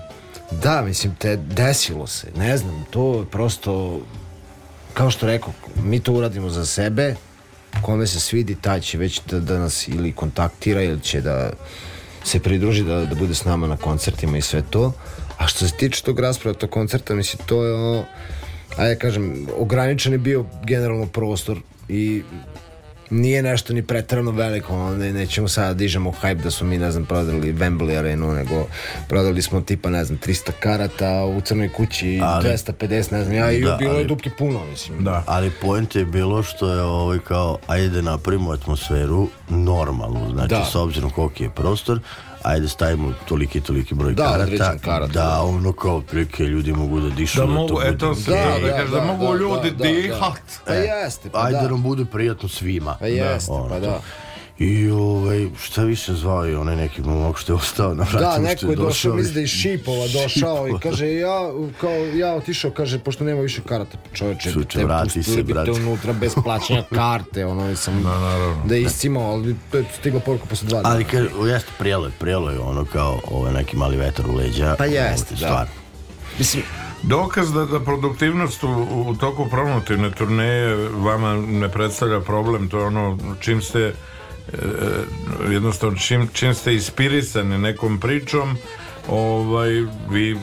S2: da, mislim, te desilo se, ne znam, to je prosto, kao što rekao, mi to uradimo za sebe, kome se svidi, taj će već da, da nas ili kontaktira ili će da se pridruži da, da bude s nama na koncertima i sve to. A što se tiče tog rasprata koncerta, mislim, to je ono, ajde kažem, ograničen je bio generalno prostor i nije nešto ni pretrano veliko, onda nećemo sada da dižemo hype da smo mi, ne znam, prodali Wembley arenu, nego prodali smo tipa, ne znam, 300 karata u crnoj kući, ali, 250, ne znam, ja, i da, bilo ali, je dupke puno, mislim.
S4: Da. Ali point je bilo što je ovaj kao, ajde da napravimo atmosferu normalnu, znači da. s obzirom koliki je prostor, ajde stavimo toliki i toliki broj da, karata, karata, da ono kao prilike ljudi mogu da dišu
S1: da, mogu, to eto se, da, da, da, da, mogu ljudi dihat e, pa jeste,
S2: pa
S4: ajde
S2: da.
S4: nam bude prijatno svima
S2: pa jeste, ono, pa
S4: da I ovaj, šta više zvao je onaj neki momak što je ostao
S2: na vratu. Da, neko
S4: je,
S2: došao, misli da iz Šipova došao i kaže, ja, kao, ja otišao, kaže, pošto nema više karata, pa čoveče, Čuče, te vrati pustili se, bi brate. te unutra bez plaćanja karte, ono, sam, na, da, naravno, da je iscimao, ali to je stigla poruka posle dva dana.
S4: Ali, kaže, jeste, prijelo je, prijelo je ono kao ovaj neki mali vetar u leđa.
S2: Pa jeste, ovaj, da. Stvar. Mislim,
S1: Dokaz da, da produktivnost u, u toku promotivne turneje vama ne predstavlja problem, to je ono čim ste E, e, jednostavno čim, čim ste ispirisani nekom pričom ovaj vi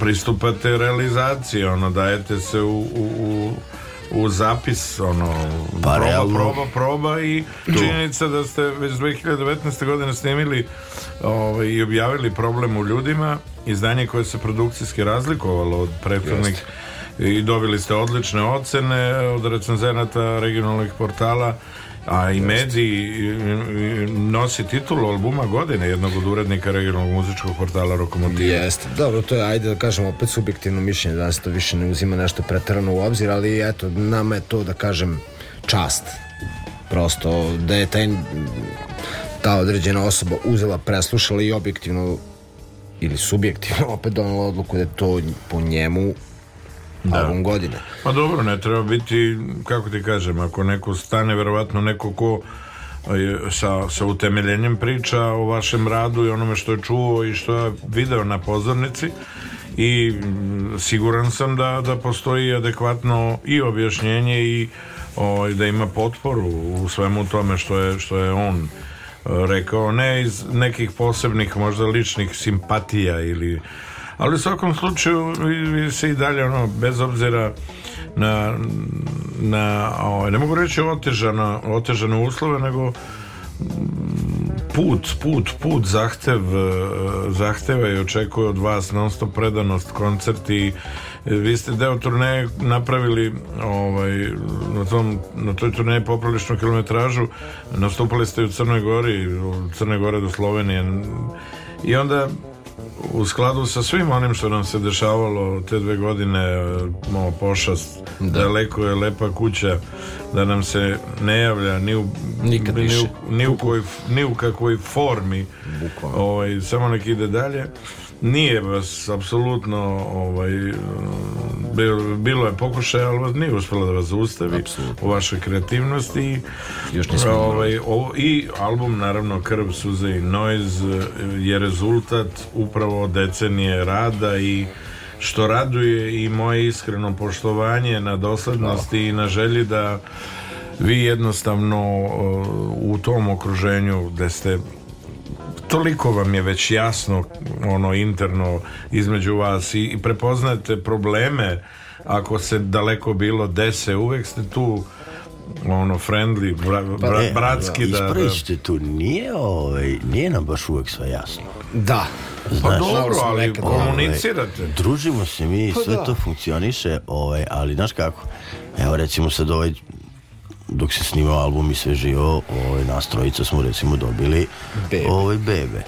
S1: pristupate realizaciji ono dajete se u, u, u zapis ono pa, proba, realno. proba, proba i činjenica da ste već 2019. godine snimili ovaj, i objavili problem u ljudima izdanje koje se produkcijski razlikovalo od prethodnih i dobili ste odlične ocene od recenzenata regionalnih portala a i mediji nosi titulu albuma godine jednog od urednika regionalnog muzičkog portala Rokomotiva.
S2: Jeste, dobro, to je, ajde da kažem, opet subjektivno mišljenje, danas to više ne uzima nešto pretrano u obzir, ali eto, nama je to, da kažem, čast. Prosto, da je taj, ta određena osoba uzela, preslušala i objektivno ili subjektivno opet donela odluku da je to po njemu Da. album godine.
S1: Pa dobro, ne treba biti, kako ti kažem, ako neko stane, verovatno neko ko e, sa, sa utemeljenjem priča o vašem radu i onome što je čuo i što je video na pozornici i mm, siguran sam da, da postoji adekvatno i objašnjenje i o, ovaj, da ima potporu u svemu tome što je, što je on e, rekao, ne iz nekih posebnih možda ličnih simpatija ili ali u svakom slučaju vi se i dalje ono bez obzira na, na ovaj, ne mogu reći otežano, otežano uslove nego put, put, put zahtev, e, zahteva i očekuje od vas non stop predanost, koncerti e, vi ste deo turneje napravili ovaj, na, tom, na toj turneji popriličnu kilometražu nastupali ste u Crnoj Gori od Crne Gore do Slovenije i onda u skladu sa svim onim što nam se dešavalo te dve godine e, malo pošast da. daleko je lepa kuća da nam se ne javlja ni u, Nikad ni, više. u, ni, u kojoj, ni u kakvoj formi Bukvalno. ovaj, samo nek ide dalje Nije vas apsolutno ovaj, bilo je pokušaj, ali vas nije uspjela da vas zaustavi u vašoj kreativnosti.
S4: Još ovaj, ovo,
S1: I album, naravno, Krv, Suze i Noise eh, je rezultat upravo decenije rada i što raduje i moje iskreno poštovanje na doslednosti Hvala. i na želji da vi jednostavno eh, u tom okruženju gde ste toliko vam je već jasno ono interno između vas i, i prepoznajete probleme ako se daleko bilo dese uvek ste tu ono friendly, bra, pa bra, e, bratski da,
S4: da... da. tu, nije, ovaj, nije nam baš uvek sve jasno.
S2: Da.
S1: Pa pa znaš, pa dobro, ali komunicirate. Ovaj,
S4: družimo se mi, pa sve da. to funkcioniše, ovaj, ali znaš kako, evo recimo sad ovaj dok se snimao album i sve živo, ovaj, nas trojica smo recimo dobili bebe. Ovaj, bebe.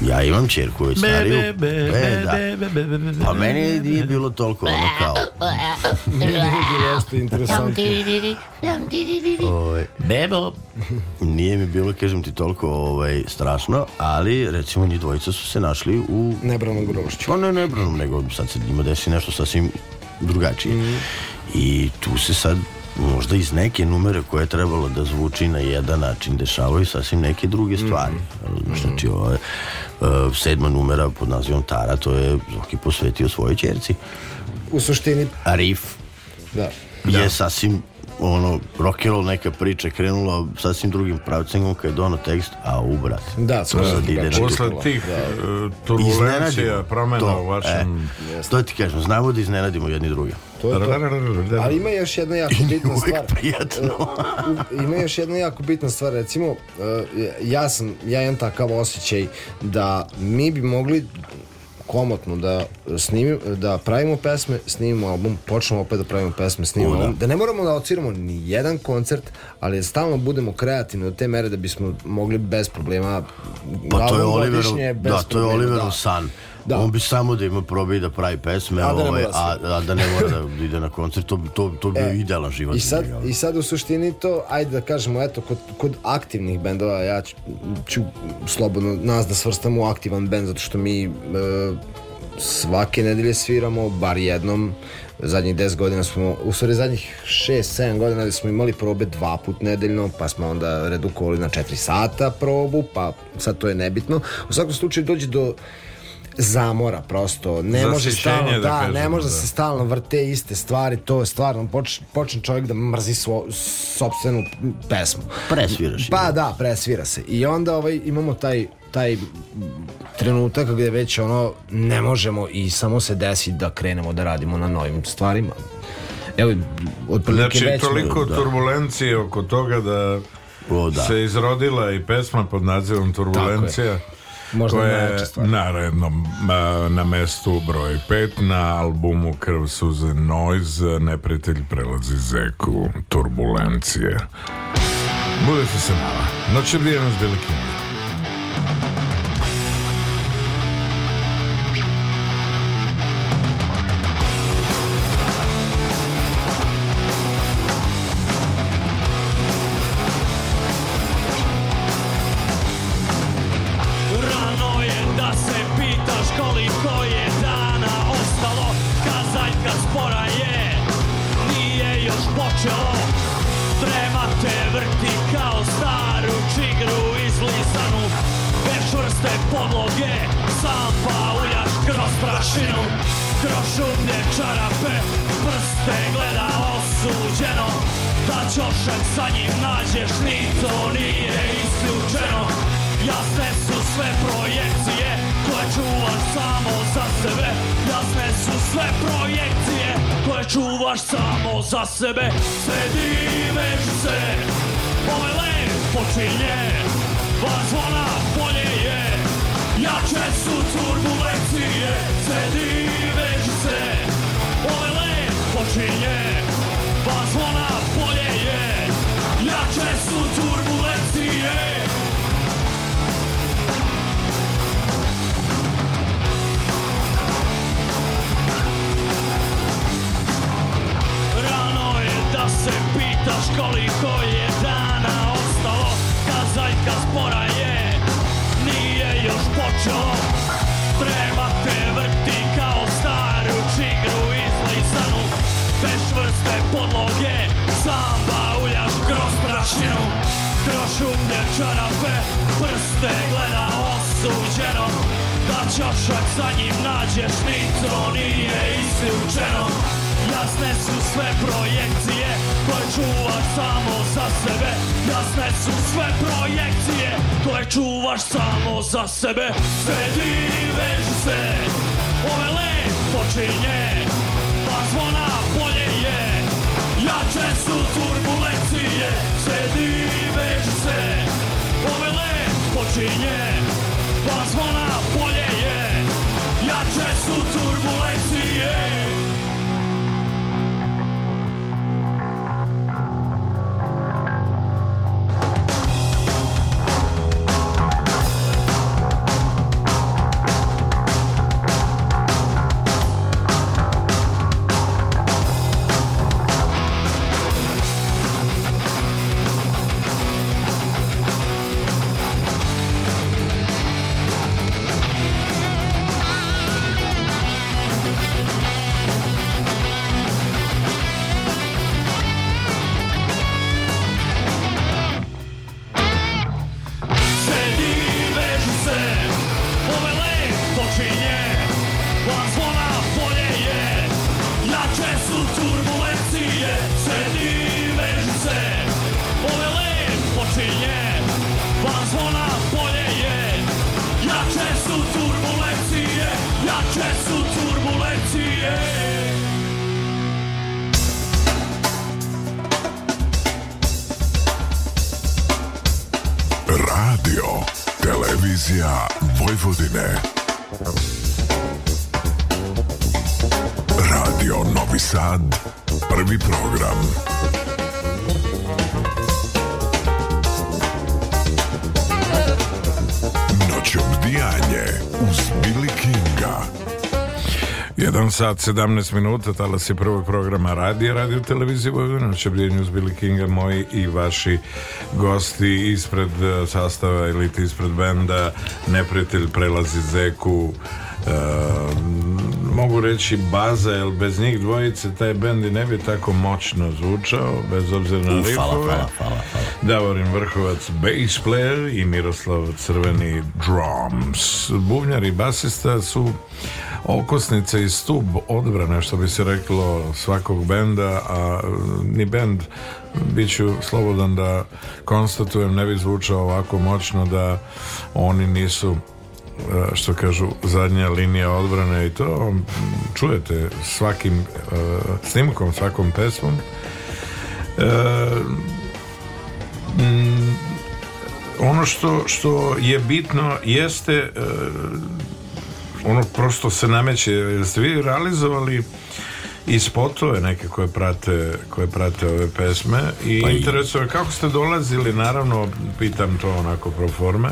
S4: Ja imam čerku već stariju. Be, da. Pa meni nije bilo toliko ono kao.
S1: je Jeste interesantno.
S4: Ovaj, Bebo. Nije mi bilo, kažem ti, toliko ovaj, strašno, ali recimo njih dvojica su se našli u...
S2: Nebranom grošću. Pa
S4: ne
S2: nebranom,
S4: nego sad se njima desi nešto sasvim drugačije. Mm. I tu se sad možda iz neke numere koje je trebalo da zvuči na jedan način dešavaju sasvim neke druge mhm. stvari. Mm -hmm. Znači, ovo je, e, sedma numera pod nazivom Tara, to je Zoki posvetio svojoj čerci.
S2: U suštini...
S4: Arif.
S2: Da.
S4: Je da. sasvim ono, rock'n'roll neka priča krenula sasvim drugim pravcem kad je dono tekst, a u brat.
S2: Da, to da,
S1: sad ide Posle tih da. turbulencija, promena to,
S4: u
S1: vašem...
S4: E, to ti kažem, znamo da iznenadimo jedni drugi. To je to.
S2: Ali ima još jedna jako bitna stvar. ima još jedna jako bitna stvar. Recimo, eh, ja sam, ja imam takav osjećaj da mi bi mogli komotno da snimimo, da pravimo pesme, snimimo album, počnemo opet da pravimo pesme, snimimo o, da. da ne moramo da ociramo ni jedan koncert, ali da stalno budemo kreativni do te mere da bismo mogli bez problema
S4: pa to je Oliver, da, to je Oliverov da. san. Da. On bi samo da ima probe i da pravi pesme, a da ne, ovaj, da a, a da ne mora da ide na koncert, to, to, to bi e, idealan život.
S2: I sad, ovaj. I sad u suštini to, ajde da kažemo, eto, kod, kod aktivnih bendova, ja ću, ću slobodno nas da svrstam u aktivan bend, zato što mi e, svake nedelje sviramo, bar jednom, zadnjih 10 godina smo, u stvari zadnjih 6-7 godina smo imali probe dva put nedeljno, pa smo onda redukovali na 4 sata probu, pa sad to je nebitno. U svakom slučaju dođe do zamora prosto. Ne može stalno, da, da kažem, ne može da. se stalno vrte iste stvari, to je stvarno počne, počne čovjek da mrzi svoju sopstvenu pesmu.
S4: Presviraš.
S2: Pa da, presvira se. I onda ovaj, imamo taj taj trenutak gdje već ono ne možemo i samo se desi da krenemo da radimo na novim stvarima. Evo,
S1: otprilike znači, toliko da. turbulencije oko toga da, o, da. se izrodila i pesma pod nazivom Turbulencija. Možda koja je rednom na mestu broj 5 na albumu Krv suze Noise neprijatelj prelazi zeku turbulencije. Budete se nama. Noće vrijeme s Belikim.
S5: Drema te vrti kao staru čigru izlisanu Bez čvrste podloge Sam pauljaš kroz prašinu Kroz šumne čarape Prste gleda osuđeno Da ćošak sa njim nađeš Ni to nije isključeno Jasne su sve projekcije koje čuvaš samo za sebe Jasne su sve projekcije koje čuvaš samo za sebe Sve diveš se, ove lep počinje Dva zvona bolje je, jače su turbulencije Sve diveš se, ove lep počinje Dva zvona bolje je, jače su turbulencije da se pitaš koliko je dana ostalo Kazajka spora je, nije još počelo Treba te vrti kao staru čigru izlizanu Bez čvrste podloge, sam bauljaš kroz prašnjenu Trošumne čarape, prste gleda osuđeno Da čašak za njim nađeš, ni nije isključeno Jasne su sve projekcije koje čuvaš samo za sebe Jasne su sve projekcije koje čuvaš samo za sebe Sredi vežu se, ove led počinje Pa zvona bolje je, jače su turbulencije Sredi vežu se, ove led počinje Pa zvona bolje je, jače su turbulencije
S1: sat 17 minuta talas je prvog programa radija radio televizije Vojvodina će uz Billy Kinga moji i vaši gosti ispred e, sastava Elite, ispred benda neprijatelj prelazi Zeku uh, mogu reći baza jer bez njih dvojice taj bend ne bi tako moćno zvučao bez obzira na rifove Davorin Vrhovac bass player i Miroslav Crveni drums. Bubnjar i basista su okosnica i stub odbrane što bi se reklo svakog benda, a mm, ni bend bit ću slobodan da konstatujem ne bi zvučao ovako moćno da oni nisu e, što kažu zadnja linija odbrane i to mm, čujete svakim e, snimkom, svakom pesmom E, m, mm, ono što, što je bitno jeste e, ono prosto se nameće jeste vi realizovali i spotove neke koje prate, koje prate ove pesme i pa interesuje kako ste dolazili naravno pitam to onako pro forme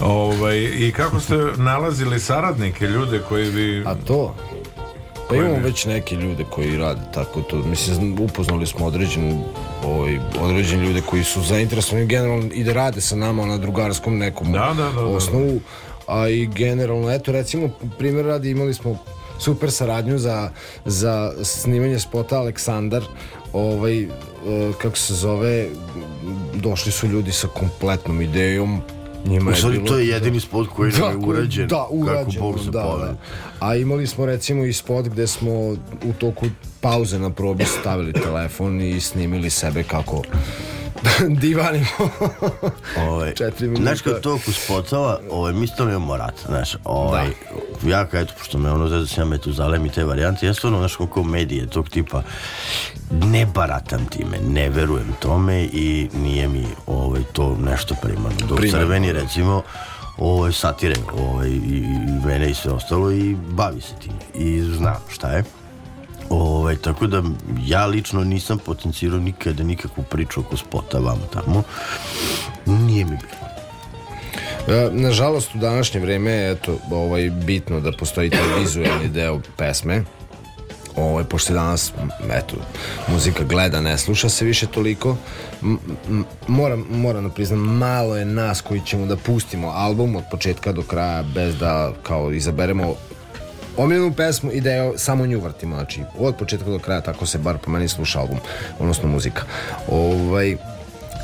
S1: ovaj, i kako ste nalazili saradnike ljude koji bi
S2: a to Pa imamo već neke ljude koji rade tako to. Mislim, upoznali smo određen, ovaj, određen ljude koji su zainteresovani generalno i da rade sa nama na drugarskom nekom da, da, da, da, da. osnovu. A i generalno, eto recimo, primjer radi imali smo super saradnju za, za snimanje spota Aleksandar ovaj, e, kako se zove došli su ljudi sa kompletnom idejom
S1: Njima u stvari to je da. jedini spot koji da, je urađen.
S2: Da, urađen. Kako Bog da, da. A imali smo recimo i spot gde smo u toku pauze na probi stavili telefon i snimili sebe kako divanimo.
S4: ovaj, Četiri minuta. Znaš, kad toliko spotava, ovaj, mi stvarno imamo rat, znaš. Ovaj, da. Ja, kad, eto, pošto me ono zezda se ja metuzalem i te varijante, ja stvarno, znaš, koliko medije tog tipa, ne baratam time, ne verujem tome i nije mi ovaj, to nešto primarno. Dok crveni, da. recimo, ovaj, satire ovaj, i, i mene i sve ostalo i bavi se tim i zna šta je. Ovaj, tako da ja lično nisam potencirao nikada nikakvu priču oko spota vamo tamo. Nije mi bilo.
S2: E, nažalost u današnje vreme je eto, ovaj, bitno da postoji taj vizualni deo pesme ovaj, pošto je danas eto, muzika gleda, ne sluša se više toliko moram, moram da priznam malo je nas koji ćemo da pustimo album od početka do kraja bez da kao izaberemo omiljenu pesmu i da je samo nju vrtimo, znači od početka do kraja, tako se bar po meni sluša album, odnosno muzika. Ovaj,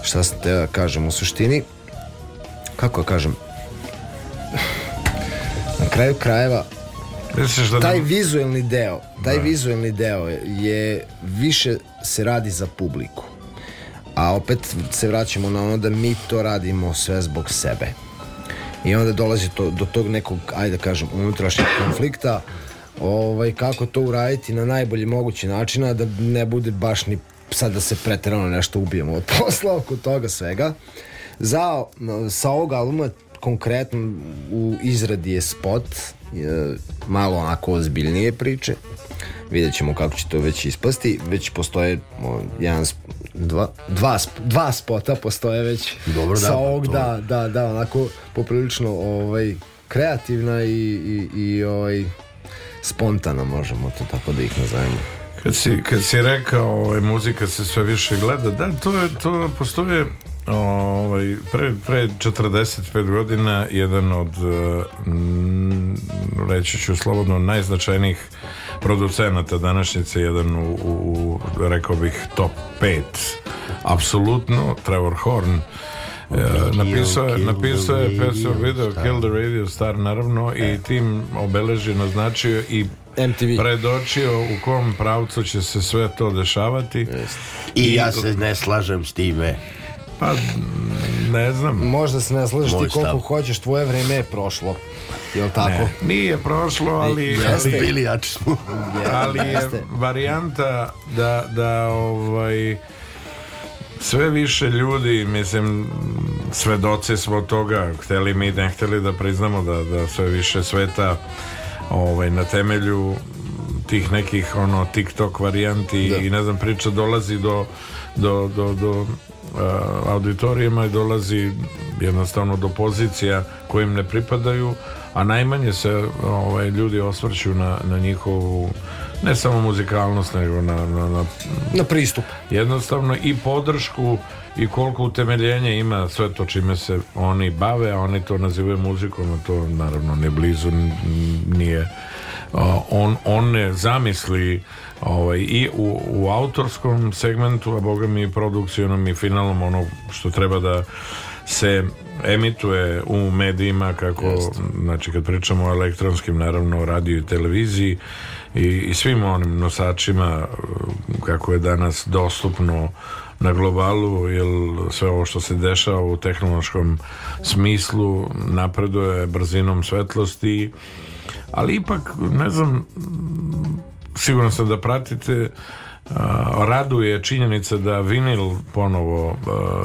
S2: šta sam te da kažem u suštini, kako da kažem, na kraju krajeva, da taj vizuelni deo, taj ne. Da. vizuelni deo je više se radi za publiku. A opet se vraćamo na ono da mi to radimo sve zbog sebe i onda dolazi to, do tog nekog, ajde da kažem, unutrašnjeg konflikta, ovaj, kako to uraditi na najbolji mogući način, da ne bude baš ni sad da se preterano nešto ubijemo od posla oko toga svega. Za, sa ovog albuma konkretno u izradi je spot E, malo onako ozbiljnije priče vidjet ćemo kako će to već ispasti već postoje jedan dva, dva, dva spota postoje već
S4: Dobro,
S2: da, sa da, ovog da, da, da, onako poprilično ovaj, kreativna i, i, i ovaj, spontana možemo to tako da ih nazovemo
S1: kad si, kad si rekao ovaj, muzika se sve više gleda da, to, je, to postoje ovaj, pre, pre 45 godina jedan od e, reći ću slobodno najznačajnijih producenata današnjice jedan u, u, u rekao bih top 5 apsolutno Trevor Horn ja, e, napisao je, napisao je pesmu video star. Kill the Radio Star naravno e. i tim obeleži naznačio i MTV. predočio u kom pravcu će se sve to dešavati. Yes.
S4: I, I ja se ne slažem s time
S1: Pa, ne znam.
S2: Možda se ne slažeš ti koliko hoćeš, tvoje vreme je prošlo. Jel tako? Ne,
S1: nije prošlo, ali... Jeste. Ali, bili jači smo. ali je varijanta da, da ovaj, sve više ljudi, mislim, svedoce smo toga, hteli mi ne hteli da priznamo da, da sve više sveta ovaj, na temelju tih nekih ono TikTok varijanti da. i ne znam priča dolazi do, do, do, do Eh, auditorijima i dolazi jednostavno do pozicija kojim ne pripadaju a najmanje se ovaj, ljudi osvrću na, na njihovu ne samo muzikalnost nego na, na,
S2: na, na pristup
S1: jednostavno i podršku i koliko utemeljenja ima sve to čime se oni bave a oni to nazivaju muzikom a to naravno ne blizu nije on, one zamisli ovaj, i u, u autorskom segmentu, a boga mi i produkcijnom i finalnom ono što treba da se emituje u medijima kako, Just. znači kad pričamo o elektronskim naravno radio i televiziji i, i svim onim nosačima eh, kako je danas dostupno na globalu jer sve ovo što se dešava u tehnološkom smislu napreduje brzinom svetlosti ali ipak ne znam siguran sam da pratite Uh, raduje činjenica da vinil ponovo uh,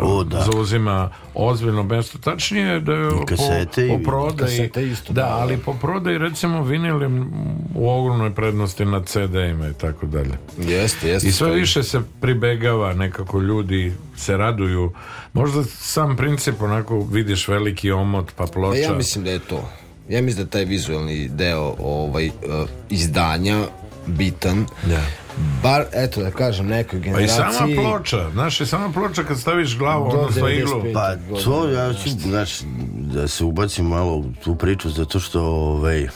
S2: o,
S1: da. zauzima ozbiljno mesto tačnije da je I
S2: kasete,
S1: po, po prodaji isto, da, da, da, ali po prodaji recimo vinil je u ogromnoj prednosti nad CD-ima i tako dalje
S2: jeste, jeste, i
S1: sve više se pribegava nekako ljudi se raduju možda sam princip onako vidiš veliki omot pa, pa ploča
S2: ja mislim da je to ja mislim da taj vizualni deo ovaj, uh, izdanja bitan. Da. Bar, eto da kažem, nekoj generaciji...
S1: Pa i sama ploča, znaš, i sama ploča kad staviš glavu, do odnosno iglu.
S4: Pa to, ja ću, znaš, da se ubacim malo u tu priču, zato što, ovaj,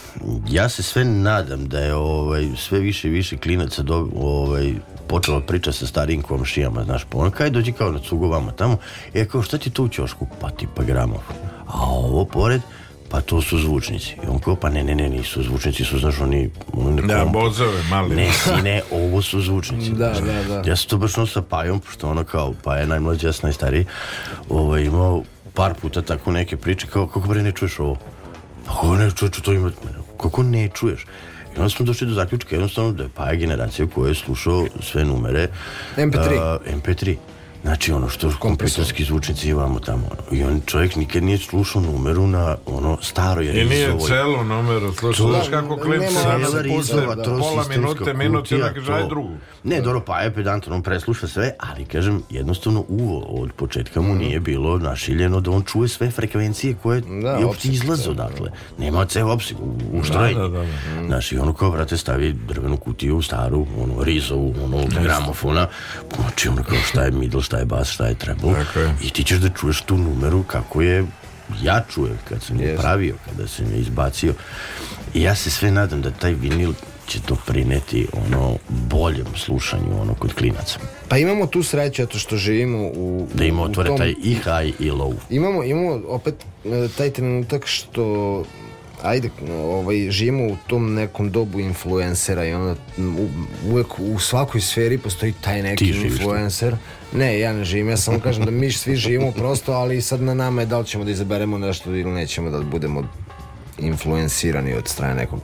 S4: ja se sve nadam da je, ovaj, sve više i više klinaca do, ovaj, počela priča sa starijim komšijama, znaš, pa ono, kaj dođi kao na cugovama tamo, e, kao, šta ti tu u ćošku? Pa ti pa gramov. A ovo pored, pa to su zvučnici. I on kao, pa ne, ne, ne, nisu zvučnici, su, znaš, oni...
S1: oni da, bozove, mali.
S4: Ne, sine, ovo su zvučnici.
S2: da, da, da.
S4: Ja sam to baš sa Pajom, pošto ona kao, pa je najmlađi, ja sam najstariji, ovaj, imao par puta tako neke priče, kao, kako bre ne čuješ ovo? Pa kako ne čuješ, to ima... Kako ne čuješ? I onda smo došli do zaključka jednostavno da je Paja generacija koja je slušao sve numere...
S2: MP3. Uh,
S4: MP3. Znači, ono, što kompjuterski zvučnici imamo tamo. I on, čovjek nikad nije slušao numeru na ono staro jer I
S1: nije
S4: svoj.
S1: celu numeru, slušao, znaš kako klip se
S4: puste
S1: pola
S4: minute,
S1: minut i onda kaže, drugu.
S4: Ne, dobro, pa je pedantan, on presluša sve, ali kažem, jednostavno uvo od početka mu mhm. nije bilo našiljeno da on čuje sve frekvencije koje da, je uopšte izlaze da. odatle. Nema ceo opsik, u, u štrajk. Da, da, da, da. Mhm. Znaš, i ono kao, brate, stavi drvenu kutiju, staru, ono, rizovu, ono, gramofona. Znači, ono kao, šta je middle šta je bas, šta je treble dakle. i ti ćeš da čuješ tu numeru kako je ja čujem kad sam je yes. pravio, kada sam je izbacio. I ja se sve nadam da taj vinil će to prineti ono boljem slušanju ono kod klinaca.
S2: Pa imamo tu sreću eto što živimo u
S4: da imamo otvore tom... taj i high i low.
S2: Imamo imamo opet e, taj trenutak što ajde, ovaj, živimo u tom nekom dobu influencera i onda u, uvek u svakoj sferi postoji taj neki Ti influencer. Što? Ne, ja ne živim, ja samo kažem da mi svi živimo prosto, ali sad na nama je da li ćemo da izaberemo nešto ili nećemo da budemo influencirani od strane nekog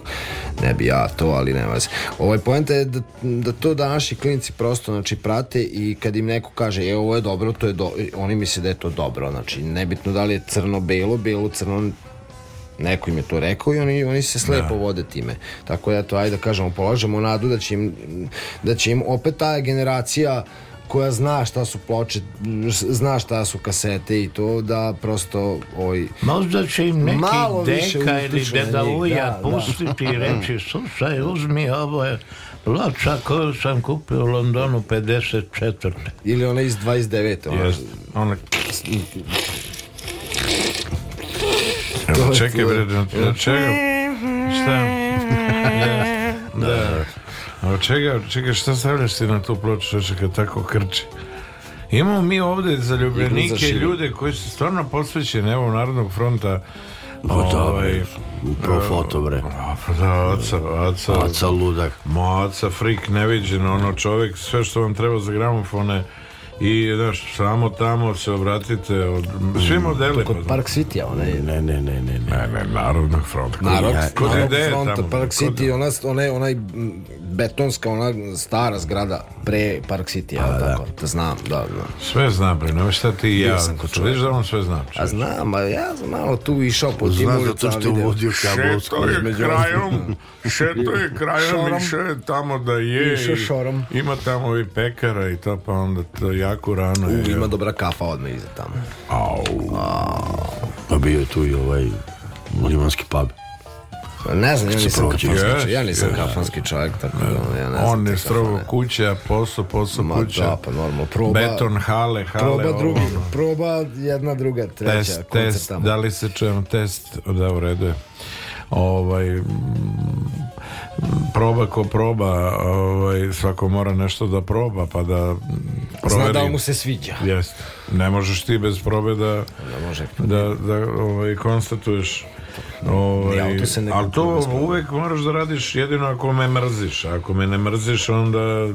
S2: ne bi ja to, ali ne vas ovaj poenta je da, da to da naši klinici prosto znači prate i kad im neko kaže e ovo je dobro, to je do... oni misle da je to dobro znači nebitno da li je crno-belo, belo-crno Neko im je to rekao i oni, oni se slepo da. vode time. Tako da, to, ajde da kažemo, polažemo nadu da će im, da će im opet ta generacija koja zna šta su ploče, zna šta su kasete i to da prosto oj,
S4: možda će im neki malo deka ili deda da, uja da. pustiti da. i reći slušaj uzmi ovo je ploča koju sam kupio u Londonu 54.
S2: Ili ona iz 29. Ona, yes.
S1: ona... Evo, to čekaj, bre, na čega? Šta? da. da. A čega, čega, šta stavljaš ti na tu ploču kad tako krči? Imamo mi ovdje zaljubljenike ljude koji su stvarno posvećeni, evo, Narodnog fronta.
S4: Pa da, ovaj, pro foto, bre. Pa da, oca, oca. Oca ludak.
S1: Mo, oca frik, neviđen, ono, čovjek, sve što vam treba za gramofone, i znaš, samo tamo se obratite od, svi mm, modeli. Kod
S2: pa Park City, onaj.
S4: Ne, ne, ne, ne. Ne,
S1: ne, ne narodna fronta.
S2: Narod, kod narod ideje tamo. Park City, ona, onaj, onaj betonska, ona stara zgrada pre Park City, a, da. tako, da. znam, da,
S1: da. Sve znam, bre, ne šta ti ja, ko vidiš da on sve zna
S2: Češ. A znam, a ja sam malo
S4: tu
S2: išao po
S4: tim
S1: ulicama. zato što uvodio kablovsku. između je krajom, šeto je krajom, i je tamo da je. Išao Ima tamo i pekara i to, pa onda to ja jako rano. U, je,
S2: ima dobra kafa odme iza tamo.
S4: Au. Au. Pa bio je tu i ovaj limanski pub.
S2: Ne znam, ja nisam kafanski čovjek. Ja nisam yes. kafanski čovjek, tako
S1: da
S2: ja ne
S1: znam. On je strogo kuća, posao, posao Ma, kuća. Da, pa normalno. Proba, Beton, hale, hale.
S2: Proba drugi, ono. proba jedna, druga, treća.
S1: Test, test, tamo. da li se čujem test? Da, u redu je. Ovaj, proba ko proba ovaj, svako mora nešto da proba pa da
S2: proveri. Zna da mu se sviđa
S1: Jest. ne možeš ti bez probe da da, može. da, da ovaj, konstatuješ ovaj, ja, ali to uvek moraš da radiš jedino ako me mrziš ako me ne mrziš onda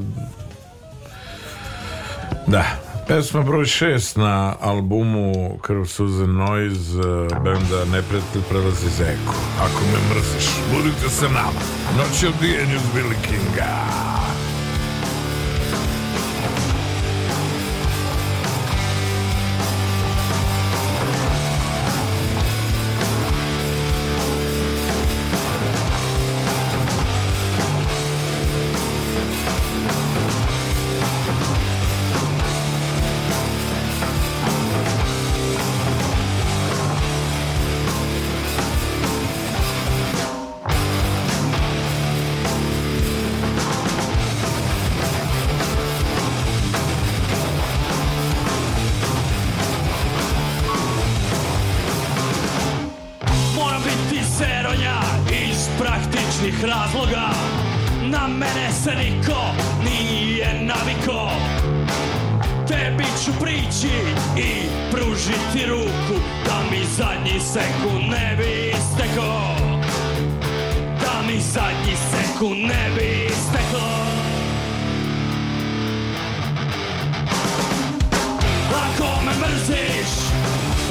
S1: da Pesma broj 6 na albumu Krv Suze Noise eh, benda Neprijatelj prelazi Zeku. Ako me mrziš, budite sa nama. Noć je odbijenju Billy Kinga.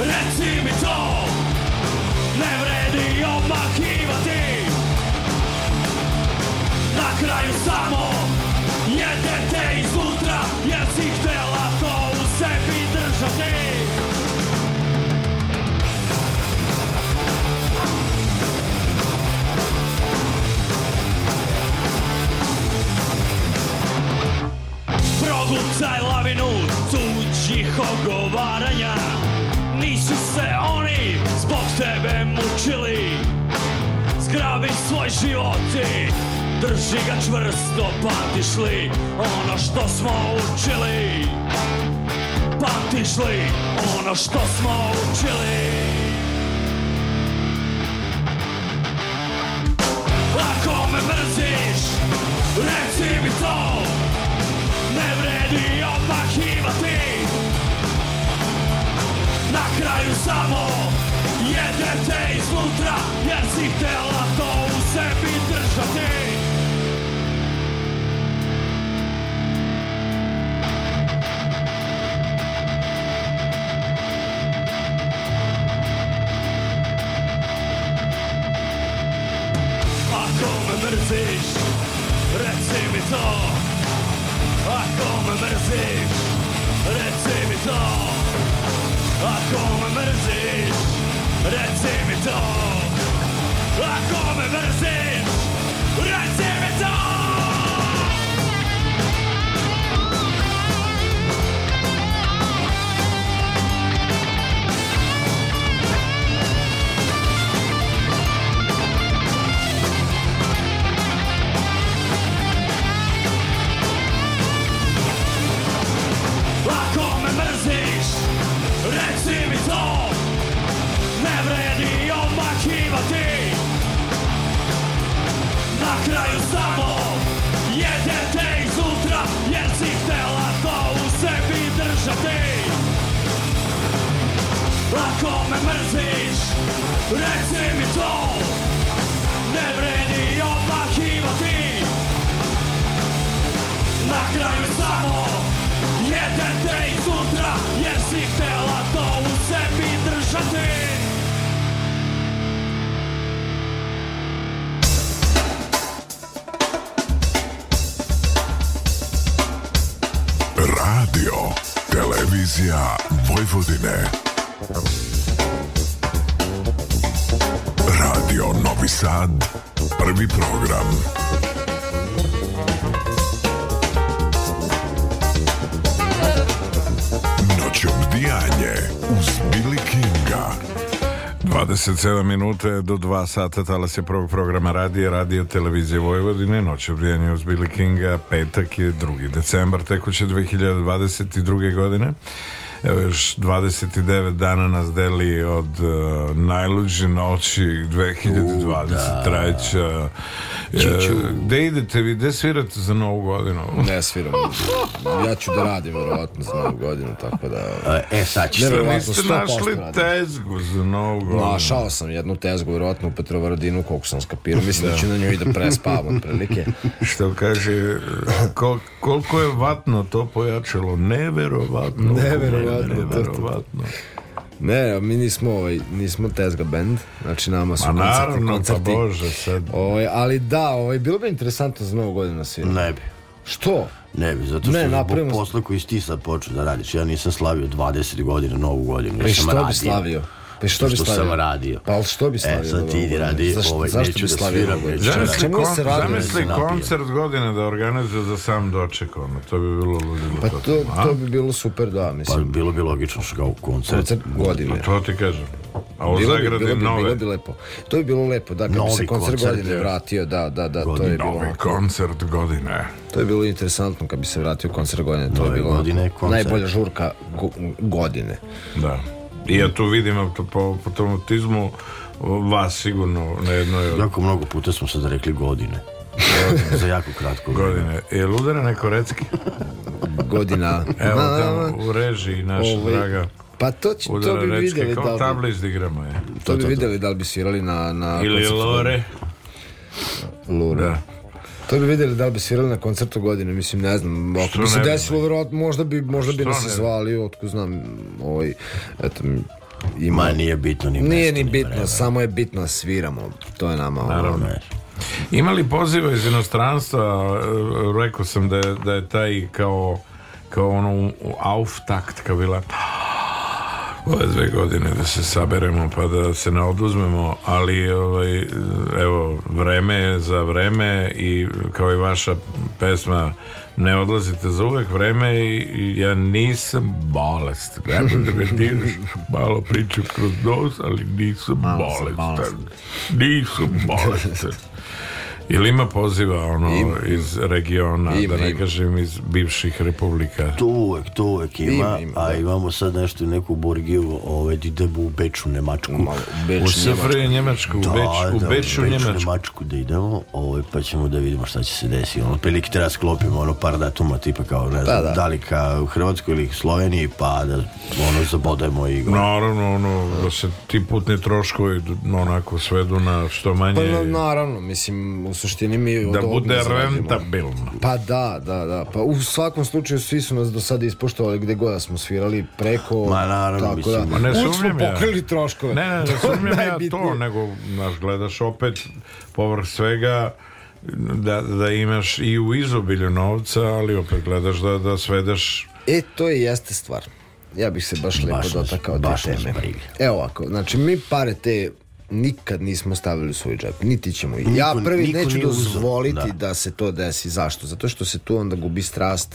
S5: Reci mi to Ne vredi omahivati Na kraju samo Jedete iznutra Jer si htjela to u sebi držati Progucaj lavinu tuđih ogovaranja nisu se oni zbog tebe mučili Zgrabi svoj životi, drži ga čvrsto Pamtiš li ono što smo učili Pamtiš li ono što smo učili Ako me mrziš, reci mi to Ne vredi obahivati na kraju samo jedete iznutra jer si htjela to u sebi držati mrziš Reci mi to Ako me mrziš Reci mi to I come merecer Rezzi mi to A come merecer Rezzi kraju samo Jede te iznutra jer si htela to u sebi držati Ako me mrziš, reci mi to Ne vredi obmakivati Na kraju samo Jede te iznutra
S8: Radio, Televizija Vojvodine. Radio Novi Sad, prvi program.
S1: 27 minuta do 2 sata talas je prvog programa radije, radio televizije Vojvodine, noć obrijanje uz Billy Kinga, petak je 2. decembar tekuće 2022. godine. Evo još 29 dana nas deli od uh, najluđe noći 2023. U, da. E, gde idete vi, gde svirate za novu godinu?
S2: Ne sviram. Ja ću da radim verovatno za novu godinu, tako da...
S4: E, e sad ćeš
S1: ne, Niste našli tezgu za novu godinu.
S2: Našao sam jednu tezgu, verovatno u Petrovaradinu, koliko sam skapirao. Mislim da, da, ću na njoj da prespavam, otprilike.
S1: Što kaže, kol, koliko je vatno to pojačalo. Neverovatno.
S2: Neverovatno. Neverovatno. Ne, mi nismo ovaj, nismo Tezga band, znači nama su
S1: Ma koncerti, naravno, pa koncerti. pa bože, sad.
S2: Ovaj, ali da, ovaj, bilo bi interesantno za novu godinu da svira.
S4: Ne bi.
S2: Što?
S4: Ne bi, zato što ne, zbog posla koji si ti sad počeo da radiš. Ja nisam slavio 20 godina, novu godinu. E što bi slavio? Pa što bi što sam radio.
S2: Pa ali što bi slavio? E,
S4: sad ti ovaj idi radi, zašto, ovaj, zašto neću da sviram. Ovaj?
S1: Zamisli, kon, se radio, zamisli koncert godine da organizuje za sam doček, ono, to bi bilo ludilo.
S2: Pa to, to, to bi bilo super, da, mislim. Pa
S4: bilo bi logično što kao koncert. Koncert godine.
S1: Pa to ti kažem. A u bilo Zagradi
S2: bi,
S1: bilo, nove.
S2: Bilo bi lepo. To bi bilo lepo, da, kad bi se
S1: koncert,
S2: godine vratio, da, da, da,
S1: to
S2: je
S1: bilo... Novi koncert
S2: godine. To je bilo interesantno kad bi se vratio koncert godine, to je bilo godine, najbolja žurka godine.
S1: Da. I ja tu vidim po, po traumatizmu vas sigurno na jednoj
S4: od... Jako mnogo puta smo sad rekli godine. Za jako kratko
S1: godine. Je ludara neko recki?
S2: Godina.
S1: Evo tamo u režiji naša Ovo... Ovaj, draga.
S2: Pa to, će, to bi
S1: vidjeli da li... Tabliz
S2: igramo je. To, to, to, bi videli da li bi svirali na... na Ili
S1: Lore.
S2: Lore. Da. To bi videli da li bi svirali na koncertu godine, mislim, ne znam. Ako što bi se desilo, verovatno, možda bi, možda bi nas zvali, otko znam, ovaj, eto,
S4: ima... Ma, nije bitno ni mesto,
S2: Nije ni bitno, vreme. samo je bitno da sviramo. To je nama...
S1: Naravno. Ono, ima li poziva iz inostranstva? E, rekao sam da je, da je taj kao kao ono auftakt kao bila ove dve godine da se saberemo pa da se ne oduzmemo, ali ovaj, evo, vreme je za vreme i kao i vaša pesma ne odlazite za uvek vreme i ja nisam bolest. Ne da me diraš malo priču kroz nos, ali nisam malo bolestan. Bolest. Nisam bolestan. Ili ima poziva ono ima. iz regiona, ima, da ne kažem iz bivših republika?
S4: To uvek, to uvek ima, a da. imamo sad nešto neku Borgiju, ovaj, idemo u Beču, Nemačku. Malo,
S1: Beč, u Sefre, Njemačku, da, Beč, u
S4: da, Beču,
S1: Beč,
S4: Njemačku. Nemačku da idemo, ovaj, pa ćemo da vidimo šta će se desiti. Ono, prilike treba da sklopimo ono, par datuma, tipa kao, ne znam, da, da. da li ka Hrvatskoj ili Sloveniji, pa da ono, zabodemo i...
S1: Naravno, ono, da se ti putni troškovi onako svedu na što manje...
S2: Pa, no, naravno, mislim, u suštini mi od da
S1: bude rentabilno.
S2: Pa da, da, da. Pa u svakom slučaju svi su nas do sada ispoštovali gde god da smo svirali preko
S4: Ma naravno, tako da.
S1: Ma ne
S2: sumnjam
S1: ja.
S2: pokrili troškove.
S1: Ne, ne, ne sumnjam ja to, nego nas gledaš opet povrh svega da, da imaš i u izobilju novca, ali opet gledaš da, da svedeš...
S2: E, to je jeste stvar. Ja bih se baš lepo dotakao te teme. Evo ovako, znači mi pare te nikad nismo stavili u svoj džep, niti ćemo. Niko, ja prvi neću dozvoliti da, da. da. se to desi. Zašto? Zato što se tu onda gubi strast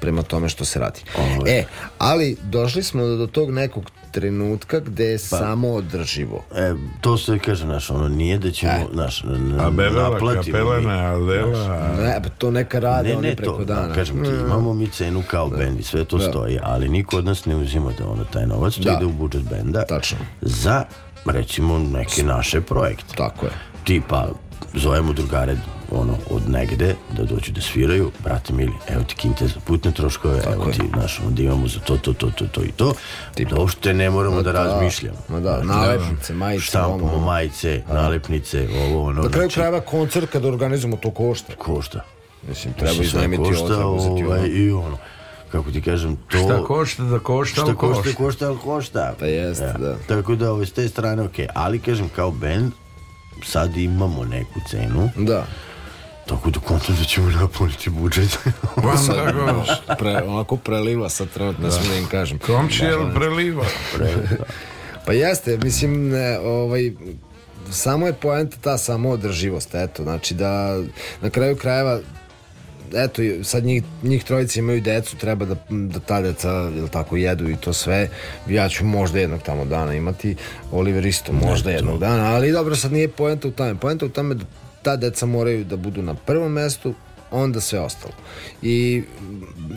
S2: prema tome što se radi. Ove. E, ali došli smo do tog nekog trenutka gde je pa, samo održivo. E,
S4: to se kaže, naš, ono nije da ćemo, e. naš, a beleva, naplatimo.
S2: Kapelena, a lela... Ne, pa to neka rade ne, ne, preko to, da, dana.
S4: Kažem ti, mm. imamo mi cenu kao da. bendi, sve to da. stoji, ali niko od nas ne uzima da ono taj novac, to da. ide u budžet benda. Tačno. Za recimo neke naše projekte.
S2: Tako je.
S4: Tipa, zovemo drugare ono, od negde da dođu da sviraju, brate mili, evo ti kinte za putne troškove, Tako evo je. ti, znaš, da imamo za to, to, to, to, to i to, Tip. da uopšte ne moramo ma da, da razmišljamo.
S2: Ma da, znači,
S4: nalepnice, majice, štampamo ono, majice, da. nalepnice, ovo, ono.
S2: Na kraju znači- krajeva koncert kada organizujemo to košta.
S4: Košta.
S2: Mislim, treba
S4: iznajmiti ovo, treba uzeti ovaj, I ono kako ti kažem,
S1: to... Šta košta da košta, šta
S4: košta, košta, košta košta.
S2: Pa jeste, ja. da.
S4: Tako da, ovo, ovaj, s te strane, ok. Ali, kažem, kao band, sad imamo neku cenu.
S2: Da.
S4: Tako da kontam da ćemo napuniti budžet.
S1: Pa,
S2: pa sad, pre, onako preliva sad trenutno, da. smijem da kažem.
S1: Komči, da. jel preliva?
S2: preliva. Da. pa jeste, mislim, ne, ovaj, samo je poenta ta samoodrživost, eto, znači da na kraju krajeva eto, sad njih, njih trojica imaju decu, treba da, da ta deca, jel tako, jedu i to sve. Ja ću možda jednog tamo dana imati, Oliver isto možda ne, jednog dana, ali dobro, sad nije poenta u tome. Poenta u tome da ta deca moraju da budu na prvom mestu, onda sve ostalo. I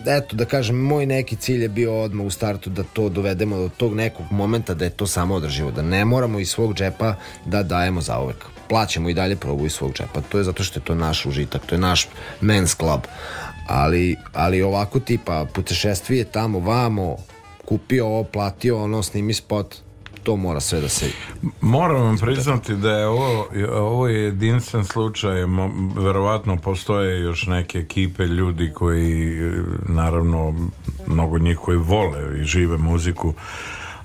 S2: eto da kažem, moj neki cilj je bio odmah u startu da to dovedemo do tog nekog momenta da je to samo održivo, da ne moramo iz svog džepa da dajemo za uvek plaćamo i dalje probu iz svog čepa. To je zato što je to naš užitak, to je naš men's club. Ali, ali ovako tipa putešestvije tamo, vamo, kupio ovo, platio ono, snimi spot, to mora sve da se...
S1: Moram vam priznati da je ovo, ovo je jedinstven slučaj, verovatno postoje još neke ekipe ljudi koji, naravno, mnogo njih koji vole i žive muziku,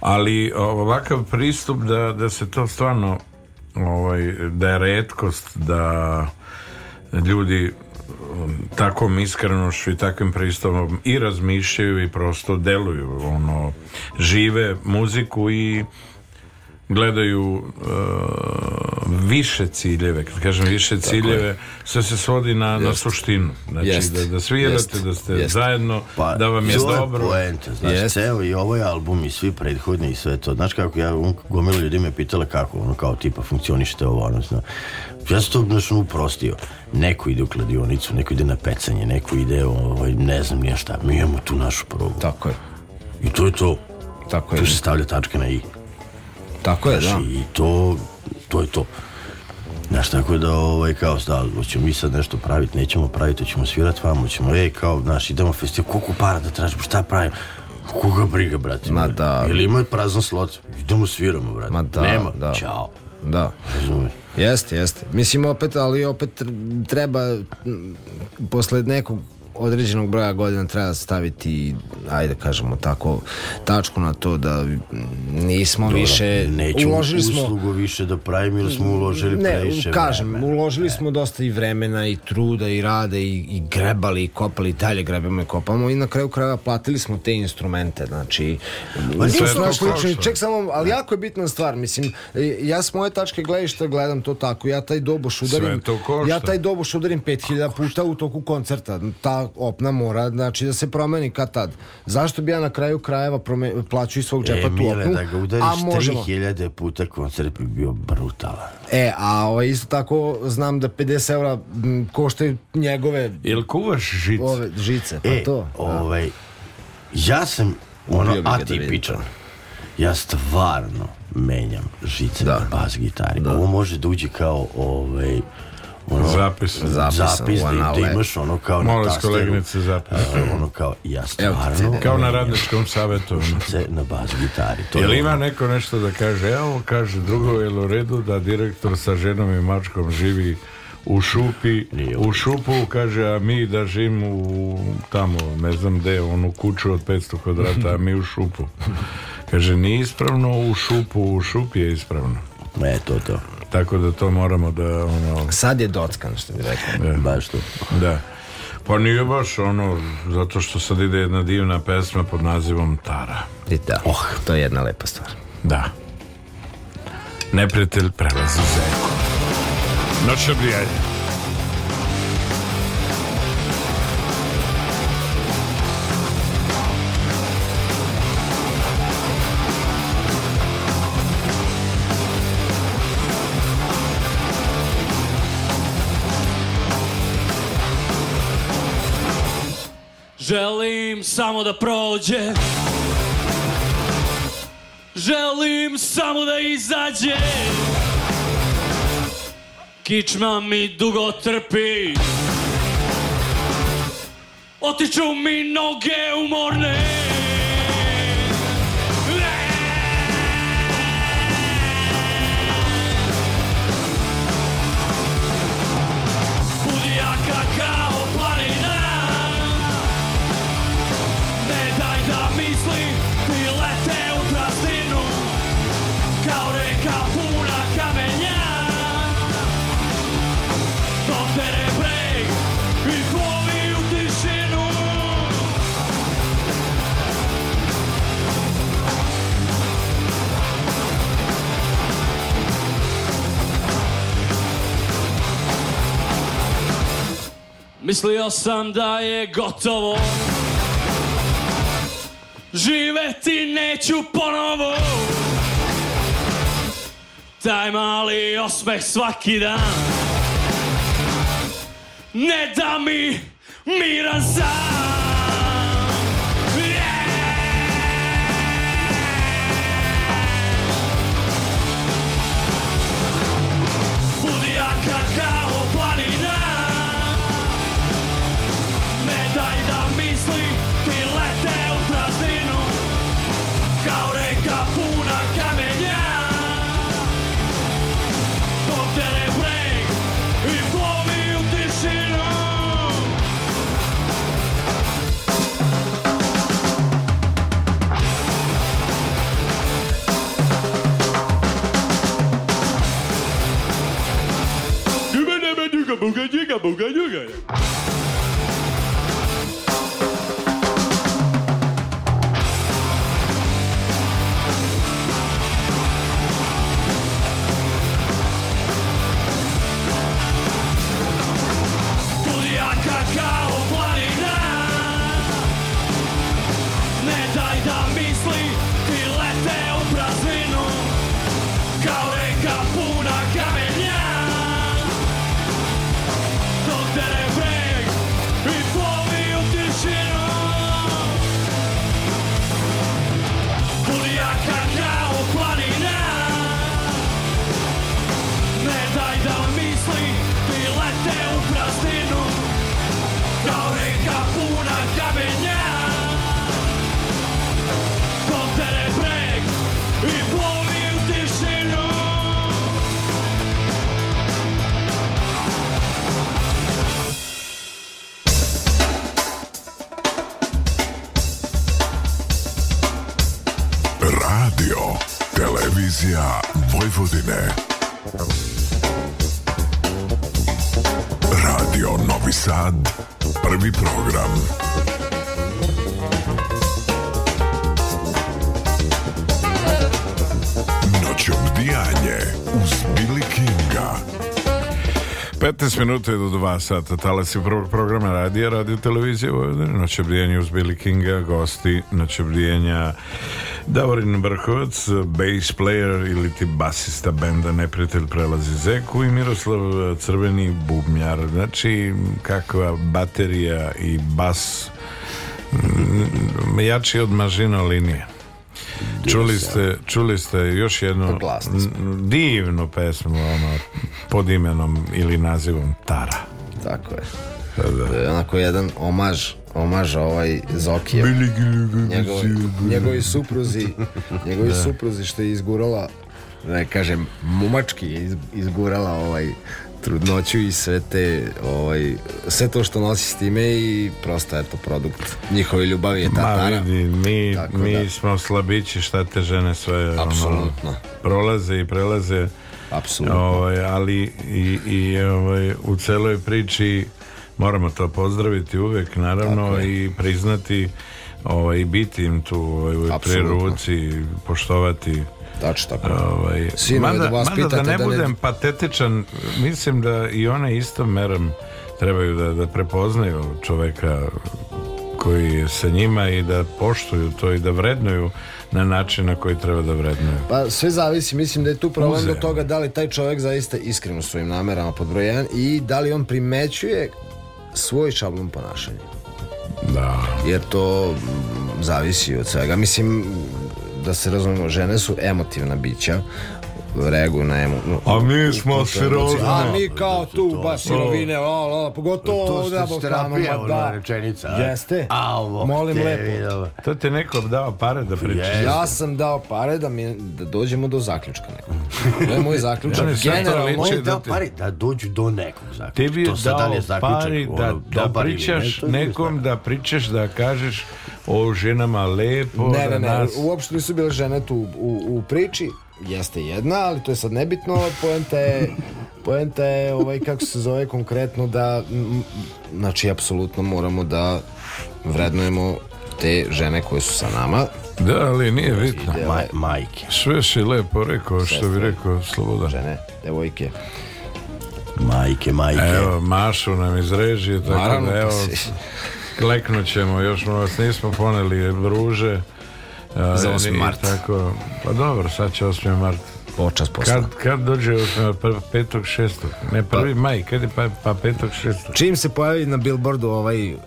S1: ali ovakav pristup da, da se to stvarno ovaj, da je redkost da ljudi um, takvom iskrenošću i takvim pristavom i razmišljaju i prosto deluju ono žive muziku i gledaju uh, više ciljeve kad kažem više ciljeve sve se svodi na, na suštinu znači Jest. da, da svirate, da ste zajedno pa, da vam je dobro
S4: poente, znači, ceo i ovaj album i svi prethodni i sve to, znaš kako ja um, gomilu ljudi me pitala kako, ono kao tipa funkcionište ovo, ono zna. ja sam to znači, uprostio, neko ide u kladionicu neko ide na pecanje, neko ide ovaj, ne znam nije šta, mi imamo tu našu probu
S2: tako je
S4: i to je to, tako tu je. se stavlja tačka na i
S2: Tako je, znači,
S4: da. I to, to je to. Znaš, tako da, ovaj, kao, da, hoćemo mi sad nešto praviti, nećemo praviti, hoćemo svirati vamo, hoćemo, ej, kao, znaš, idemo festival, koliko para da tražimo, šta pravimo? Koga briga, brate? Ma da. Ili ima prazan slot? Idemo sviramo, brate.
S2: Ma da,
S4: Nema,
S2: da.
S4: čao.
S2: Da. Razumeš? Jeste, jeste. Mislim, opet, ali opet treba posle nekog određenog broja godina treba staviti ajde da kažemo tako tačku na to da nismo Dobro, više
S4: neću uložili smo uslugu više da pravimo ili smo uložili
S2: ne, previše kažem
S4: vremena.
S2: uložili ne. smo dosta i vremena i truda i rada i, i grebali i kopali i dalje grebamo i kopamo i na kraju kraja platili smo te instrumente znači pa to je to ček samo ali jako je bitna stvar mislim ja s moje tačke gledišta gledam to tako ja taj doboš udarim ja taj doboš udarim 5000 puta u toku koncerta ta opna mora znači da se promeni kad tad. Zašto bi ja na kraju krajeva prome, plaću iz svog džepa e, tu opnu?
S4: da ga udariš možemo... 3000 puta koncert bi bio brutalan.
S2: E, a ovo, ovaj, isto tako znam da 50 evra m, njegove...
S1: Jel kuvaš žice? Ove,
S2: žice,
S4: pa e,
S2: to. Da.
S4: Ovaj, ja sam ono da atipičan. Ja stvarno menjam žice da. na bas gitari. Da. Ovo može da uđe kao ovaj,
S1: Zapis.
S4: Zapis, zapis da ti imaš ono kao
S1: Molim na tasteru. koleginice zapis. E,
S4: ono kao, ja stvarno... Evo,
S1: kao na radničkom savjetu.
S4: na bas gitari.
S1: To Jel je ima ono... neko nešto da kaže? Evo, kaže, drugo je u redu da direktor sa ženom i mačkom živi u šupi, u šupu, kaže, a mi da živimo u, tamo, ne znam gde, onu kuću od 500 kvadrata, a mi u šupu. Kaže, nije ispravno u šupu, u šupi je ispravno.
S4: Ne, to to
S1: tako da to moramo da... Ono...
S2: Sad je dockan, što bi rekao.
S4: Da. Baš to
S1: Da. Pa nije baš ono, zato što sad ide jedna divna pesma pod nazivom Tara.
S2: I da, oh. to je jedna lepa stvar.
S1: Da. Neprijatelj prelazi zeku. Noćno brijanje. samo da prođe Želim samo da izađe Kičma mi dugo trpi Otiču mi noge umorne
S9: Mislio sam da je gotovo Živeti neću ponovo Taj mali osmeh svaki dan Ne da mi miran sam Buga juga, buga juga. Televizija
S1: Vojvodine. Radio Novi Sad, prvi program. Noć obdijanje uz Billy Kinga. 15 minuta je do 2 sata talasi prvog programa radija, radio televizije Vojvodine, noćebrijanje uz Billy Kinga, gosti noćebrijanja Davorin Vrhovac, bass player ili ti basista benda Neprijatelj prelazi zeku i Miroslav Crveni bubnjar. Znači, kakva baterija i bas jači od mažino linije. Čuli ste, čuli ste još jednu divnu pesmu ono, pod imenom ili nazivom Tara.
S2: Tako je. Da. E, onako jedan omaž omaž ovaj Zokije. Njegovi, njegovi supruzi, njegovi da. supruzi što je izgurala, da kažem, mumački je izgurala ovaj trudnoću i sve te ovaj, sve to što nosi s time i prosto je to produkt njihove ljubavi je tatara. Ma
S1: vidi, mi, Tako mi da. smo slabići šta te žene sve Apsolutno. Ono, prolaze i prelaze Apsolutno. Ovaj, ali i, i ovaj, u celoj priči moramo to pozdraviti uvek naravno i priznati ovaj, biti im tu ovaj, pri ruci, poštovati
S2: Tač, tako. Ovaj,
S1: Sino
S2: mada,
S1: da, vas mada da ne da budem ne... patetičan, mislim da i one istom merom trebaju da, da prepoznaju čoveka koji je sa njima i da poštuju to i da vrednuju na način na koji treba da vrednuju.
S2: Pa sve zavisi, mislim da je tu problem do toga da li taj čovjek zaista iskren u svojim namerama pod broj 1 i da li on primećuje svoj šablon ponašanja.
S1: Da.
S2: Jer to zavisi od svega. Mislim, da se razumemo, žene su emotivna bića, regu nemu.
S1: A mi smo sirovine.
S2: A mi kao tu, baš sirovine, o, o, pogotovo to ovdje po stranama.
S4: Da, rečenica.
S2: Jeste. A ovo, Molim lepo.
S1: To te neko dao pare da pričeš.
S2: Ja sam dao pare da, mi, da dođemo do zaključka nekog. To je moj zaključak.
S4: Generalno, on
S2: je
S4: da dao pare da dođu do nekog zaključka.
S1: Tebi
S4: je
S1: dao pare da, da pričaš nekom, da pričaš, da kažeš o ženama lepo.
S2: Ne, da ne, ne, uopšte nisu bile žene tu u, u priči, jeste jedna, ali to je sad nebitno. Poenta je, poenta je ovaj, kako se zove konkretno da, znači, apsolutno moramo da vrednujemo te žene koje su sa nama.
S1: Da, ali nije znači, bitno.
S4: Maj, majke.
S1: Sve si lepo rekao, Sestre, što bi rekao Sloboda.
S2: Žene, devojke.
S4: Majke, majke.
S1: Evo, Mašu nam iz režije, tako da Naravno, da evo, pa kleknut ćemo, još vas nismo poneli ruže.
S2: Za 8. E, mart.
S1: Tako, pa dobro, sad će 8. mart.
S2: Očas posla. Kad,
S1: kad dođe 8. Pa petog, šestog? Ne, pa- prvi pa, maj, kad je pa, pa petog, šestog?
S2: Čim se pojavi na billboardu ovaj... Uh,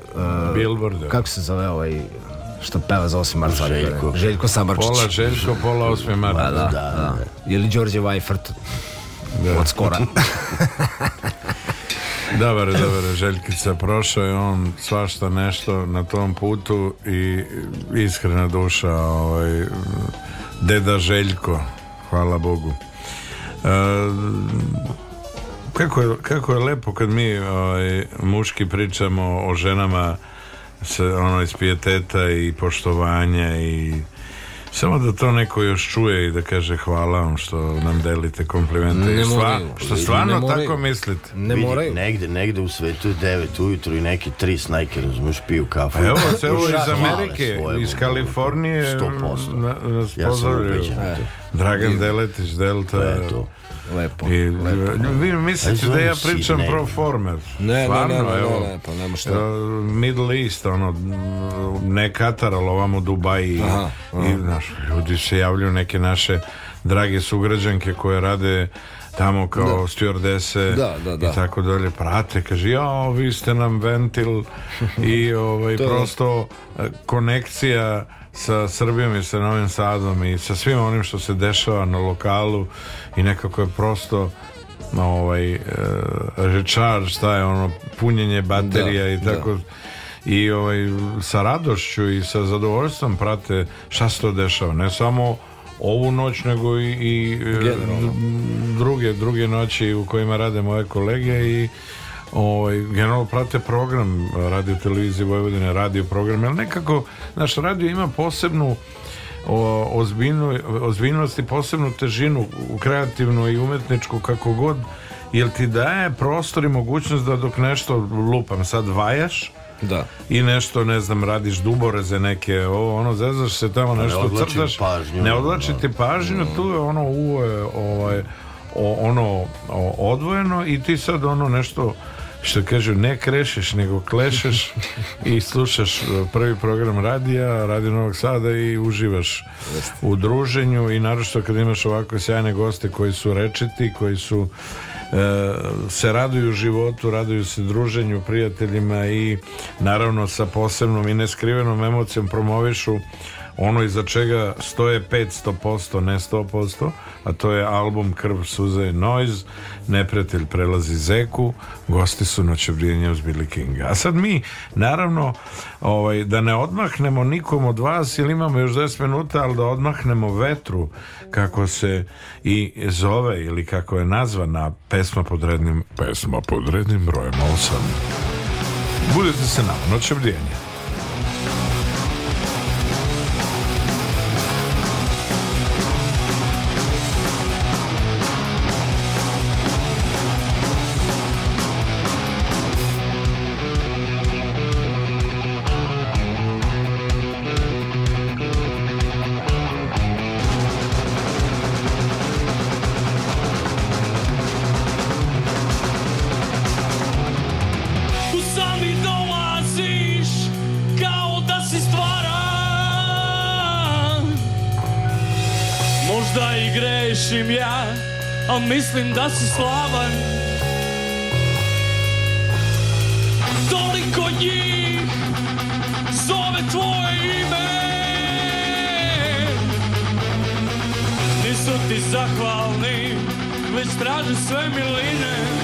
S1: e, Billboard,
S2: Kako se zove ovaj što peva za 8. marta Željko, Željko Samarčić pola
S1: Željko, pola 8. marta pa da, da,
S2: da. ili Đorđe Vajfrt da. od skora
S1: Dobar, dobar, Željkica prošao je on svašta nešto na tom putu i iskrena duša, ovaj, deda Željko, hvala Bogu. E, kako, je, kako je lepo kad mi ovaj, muški pričamo o ženama se ono iz pijeteta i poštovanja i Samo da to neko još čuje i da kaže hvala vam što nam delite komplimente. Ne I stvar, što stvarno ne tako mislite.
S4: Ne Vidi, Negde, negde u svetu je 9 ujutru i neki tri snajke, razumiješ, piju kafu.
S1: Pa evo, se evo iz Amerike, da iz Kalifornije 100%. Na, nas ja pozdravljaju. Dragan Deletić, Delta. To je to
S4: lepo. I, lepo.
S1: Vi mislite da ja pričam pro former. Ne, Stvarno, ne, ne, ne, evo, ne, pa nema šta. E, Middle East, ono, ne Katar, ali ovamo Dubai. Aha, aha. I, naš, ljudi se javljaju neke naše drage sugrađanke koje rade tamo kao da. stjordese da, da, da. i tako dalje prate, kaže ja vi ste nam ventil i ovaj, prosto e, konekcija sa Srbijom i sa Novim Sadom i sa svim onim što se dešava na lokalu i nekako je prosto ovaj e, rečar šta je ono punjenje baterija da, i tako da. i ovaj sa radošću i sa zadovoljstvom prate šta se to dešava ne samo ovu noć nego i, i e, druge druge noći u kojima rade moje kolege i ovaj, generalno prate program radio televizije Vojvodine, radio program, ali nekako naš radio ima posebnu o, ozbiljnu, ozbiljnost i posebnu težinu kreativnu i umetničku kako god jer ti daje prostor i mogućnost da dok nešto lupam sad vajaš
S2: da.
S1: I nešto, ne znam, radiš dubore za neke, ovo, ono, zezaš se tamo, ne nešto crtaš, pažnju, ne odlači ti da. pažnju, tu je ono, u, ovaj, ono, odvojeno i ti sad ono nešto što kažu ne krešeš nego klešeš i slušaš e, prvi program radija, Radio Novog Sada i uživaš u druženju i naravno kad imaš ovako sjajne goste koji su rečiti, koji su e, se raduju životu, raduju se druženju, prijateljima i naravno sa posebnom i neskrivenom emocijom promovišu ono iza čega stoje 500%, ne 100%, a to je album Krv, suze i noise, Neprijatelj prelazi zeku, gosti su noćebrijanje uz Billy Kinga. A sad mi, naravno, ovaj, da ne odmahnemo nikom od vas, ili imamo još 10 minuta, ali da odmahnemo vetru, kako se i zove, ili kako je nazvana pesma pod rednim, pesma pod rednim brojem 8. Budete se nam, noćebrijanje. mislim da si slavan Toliko njih zove tvoje ime Nisu ti zahvalni, već traže sve miline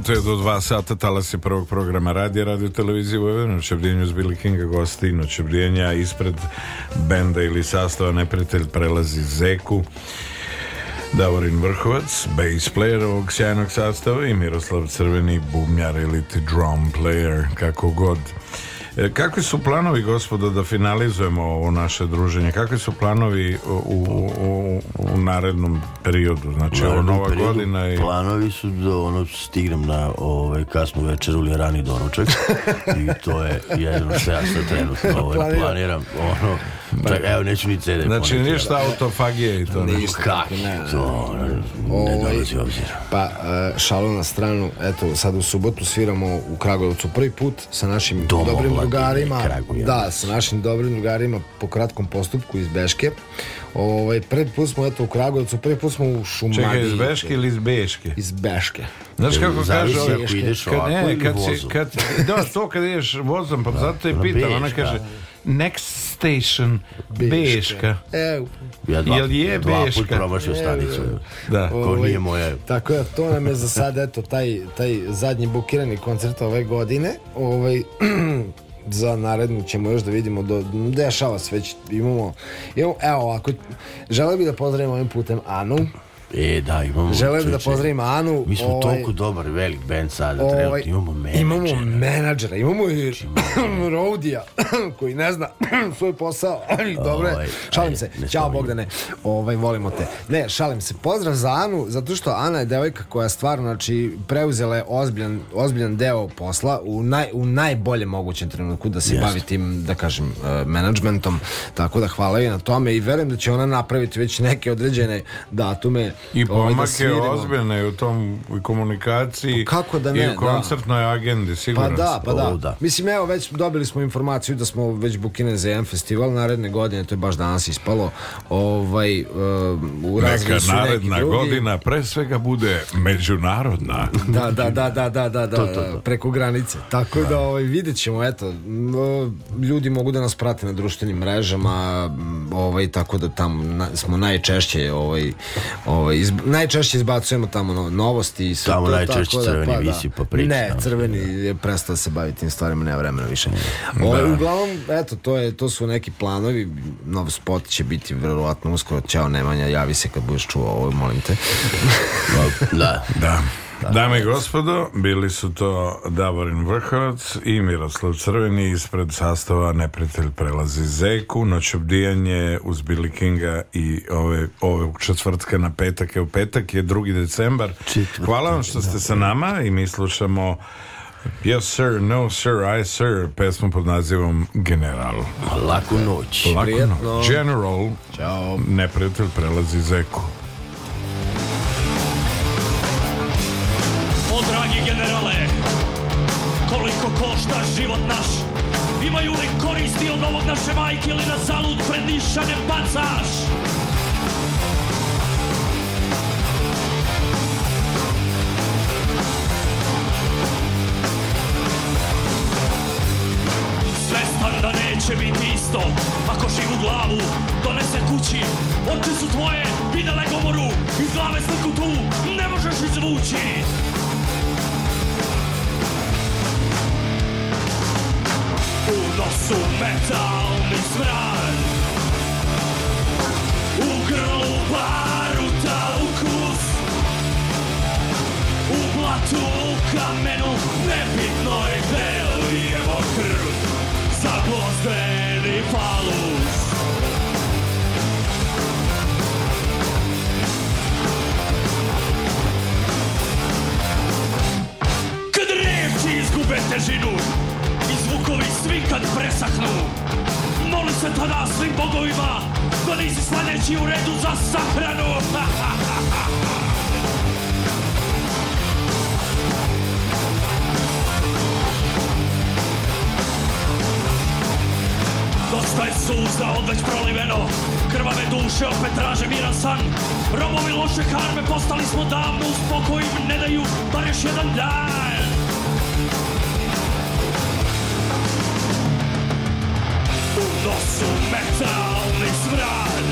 S1: minuta je do dva sata talas talase prvog programa radija radio televizije Vojvodina Čebdjenju uz Billy Kinga gosti ino Čebdjenja ispred benda ili sastava neprijatelj prelazi Zeku Davorin Vrhovac, bass player ovog sjajnog sastava i Miroslav Crveni, bumjar ili drum player, kako god. E, kakvi su planovi, gospodo, da finalizujemo ovo naše druženje? Kakvi su planovi u, u, u narednom periodu, znači ovo nova periodu, godina i...
S4: Planovi su da ono stignem na ove, ovaj, kasnu večer ili rani doručak i to je jedino što ja sad trenutno ove, ovaj, planiram. ono, tak, evo neću ni CD
S1: Znači poneti, ništa autofagije i to ne. Ništa, Kak, ne, to
S2: ne, ovaj, ne dolazi obzir. Pa e, šalo na stranu, eto sad u subotu sviramo u Kragujevcu prvi put sa našim Dom dobrim drugarima. Da, sa našim dobrim drugarima po kratkom postupku iz Beške. Ovaj, pred put smo eto u Kragujevcu, pred put smo u Šumadiji.
S1: Čekaj, iz Beške ili iz Beške?
S2: Iz Beške.
S1: Znaš kako kaže ovaj, ako
S2: ideš kad, ovako ne, kad
S1: vozom. Si, kad, da, to kad ideš vozom, pa da, zato je pitam, ona kaže, next station, Beška. Beška. E, ja dva, Jel je dva Beška?
S2: put stanicu.
S1: da. Ko nije
S2: ovaj, moje. Tako je, to nam je za sad, eto, taj, taj zadnji bukirani koncert ove godine. Ovaj, za narednu ćemo još da vidimo do, dešava se već imamo, imamo evo ovako želeo bih da pozdravim ovim putem Anu E, da, imamo... Želim da pozdravim Anu. Mi smo ovaj, toliko dobar velik band sada, ovaj, trebati, imamo menadžera. Imamo menadžera, imamo i znači, Rodija, koji ne zna svoj posao. Dobre, ovaj, šalim aj, se. Ćao Bogdane, ovaj, volimo te. Ne, šalim se. Pozdrav za Anu, zato što Ana je devojka koja stvarno, znači, preuzela je ozbiljan, ozbiljan deo posla u, naj, u najboljem mogućem trenutku da se bavi tim, da kažem, uh, menadžmentom. Tako da hvala joj na tome i verujem da će ona napraviti već neke određene datume
S1: I pomak je da ozbiljne u tom u komunikaciji pa kako da ne, i u da. koncertnoj da. agendi, sigurno.
S2: Pa da, pa da. da. Mislim, evo, već dobili smo informaciju da smo već bukine za jedan festival naredne godine, to je baš danas ispalo. Ovaj, u Neka su
S1: naredna neki godina pre svega bude međunarodna.
S2: Da, da, da, da, da, da, da to, to, to. preko granice. Tako da, da ovaj, vidjet ćemo, eto, ljudi mogu da nas prate na društvenim mrežama, ovaj, tako da tamo na, smo najčešće ovaj, ovaj Ovaj, iz, najčešće izbacujemo tamo no, novosti i
S1: sve tamo to, najčešće tako da, pa da. Da. crveni da, pa,
S2: visi pa priča. Ne, crveni je prestao se baviti tim stvarima, nema vremena više. Ovaj, uglavnom, eto, to, je, to su neki planovi, nov spot će biti verovatno uskoro, Ćao Nemanja, javi se kad budeš čuo ovo, molim te.
S1: da, da. Da. Dame i gospodo, bili su to Davorin Vrhovac i Miroslav Crveni ispred sastava Neprijatelj prelazi Zeku, Noć obdijanje uz Billy Kinga i ove, ove četvrtka na petak je u petak je 2. decembar. Hvala vam što ste sa nama i mi slušamo Yes sir, no sir, I sir Pesmu pod nazivom General
S2: Laku noć
S1: Laku noć General Ćao. Neprijatelj prelazi Zeku
S10: generale Koliko košta život naš Imaju li koristi od ovog naše majke Ili na zalud pred niša ne bacaš Svestan da neće biti isto Ako živu glavu donese kući Oči su tvoje, videle govoru Iz glave sliku tu ne možeš izvući su metalni smrad U grlu baruta ukus U blatu, u kamenu Nebitno je gde lijevo krv Zabozdeni falus Kad reči izgube težinu bogovi svi kad presahnu Moli se tada svim bogovima Da nisi sladeći u redu za sahranu Dosta je suza odveć proliveno Krvave duše opet traže miran san Robovi loše karme postali smo da mu spokojim ne daju Bar još jedan dan nas metalni smrad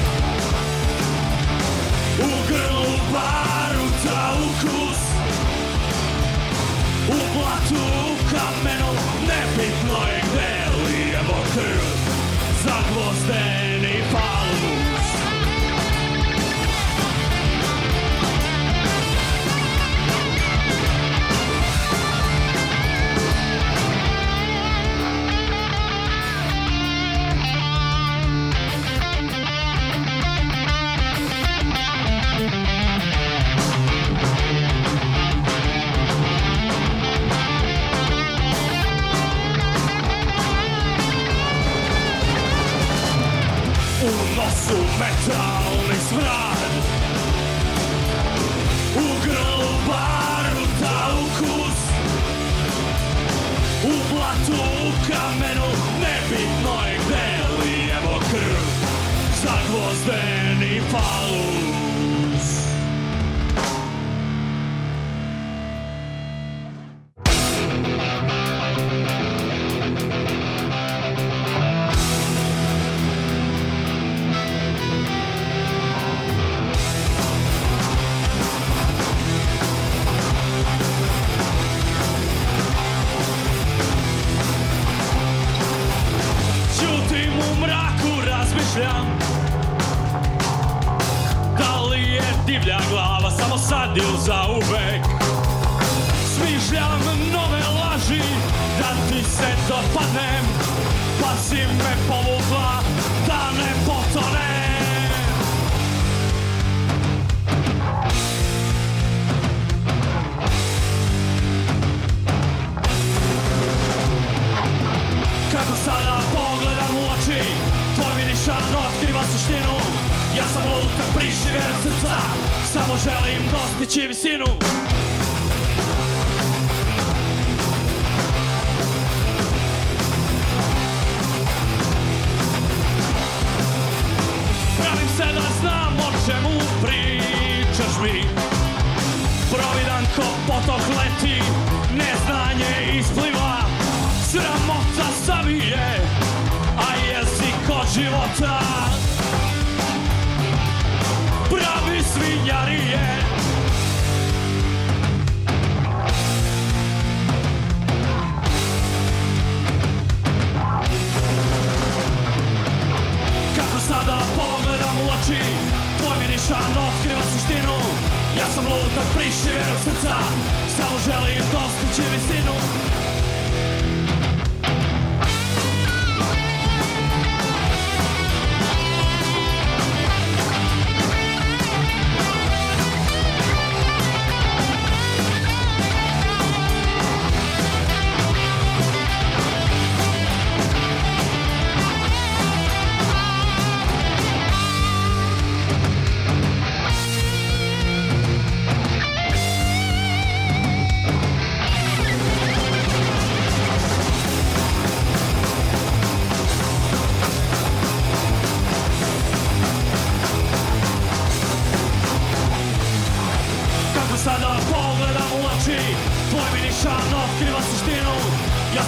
S10: U grlu U blatu u kamenu Nebitno je gde lijemo krv Za far.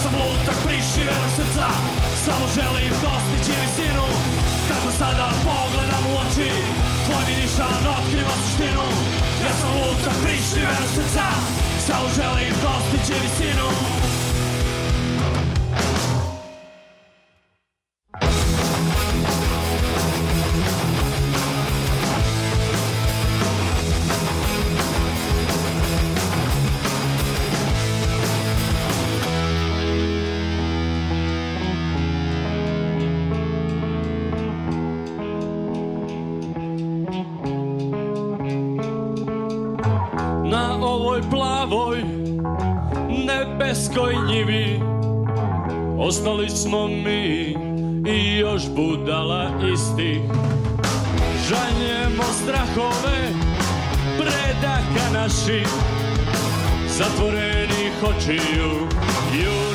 S10: sam lutak prišivenog srca Samo želim dostići visinu Kako sada pogledam u oči Tvoj mirišan otkriva suštinu Ja sam lutak prišivenog srca Samo želim dostići visinu Ostali smo mi i još budala isti Žanjemo strahove predaka naših Zatvorenih očiju Ju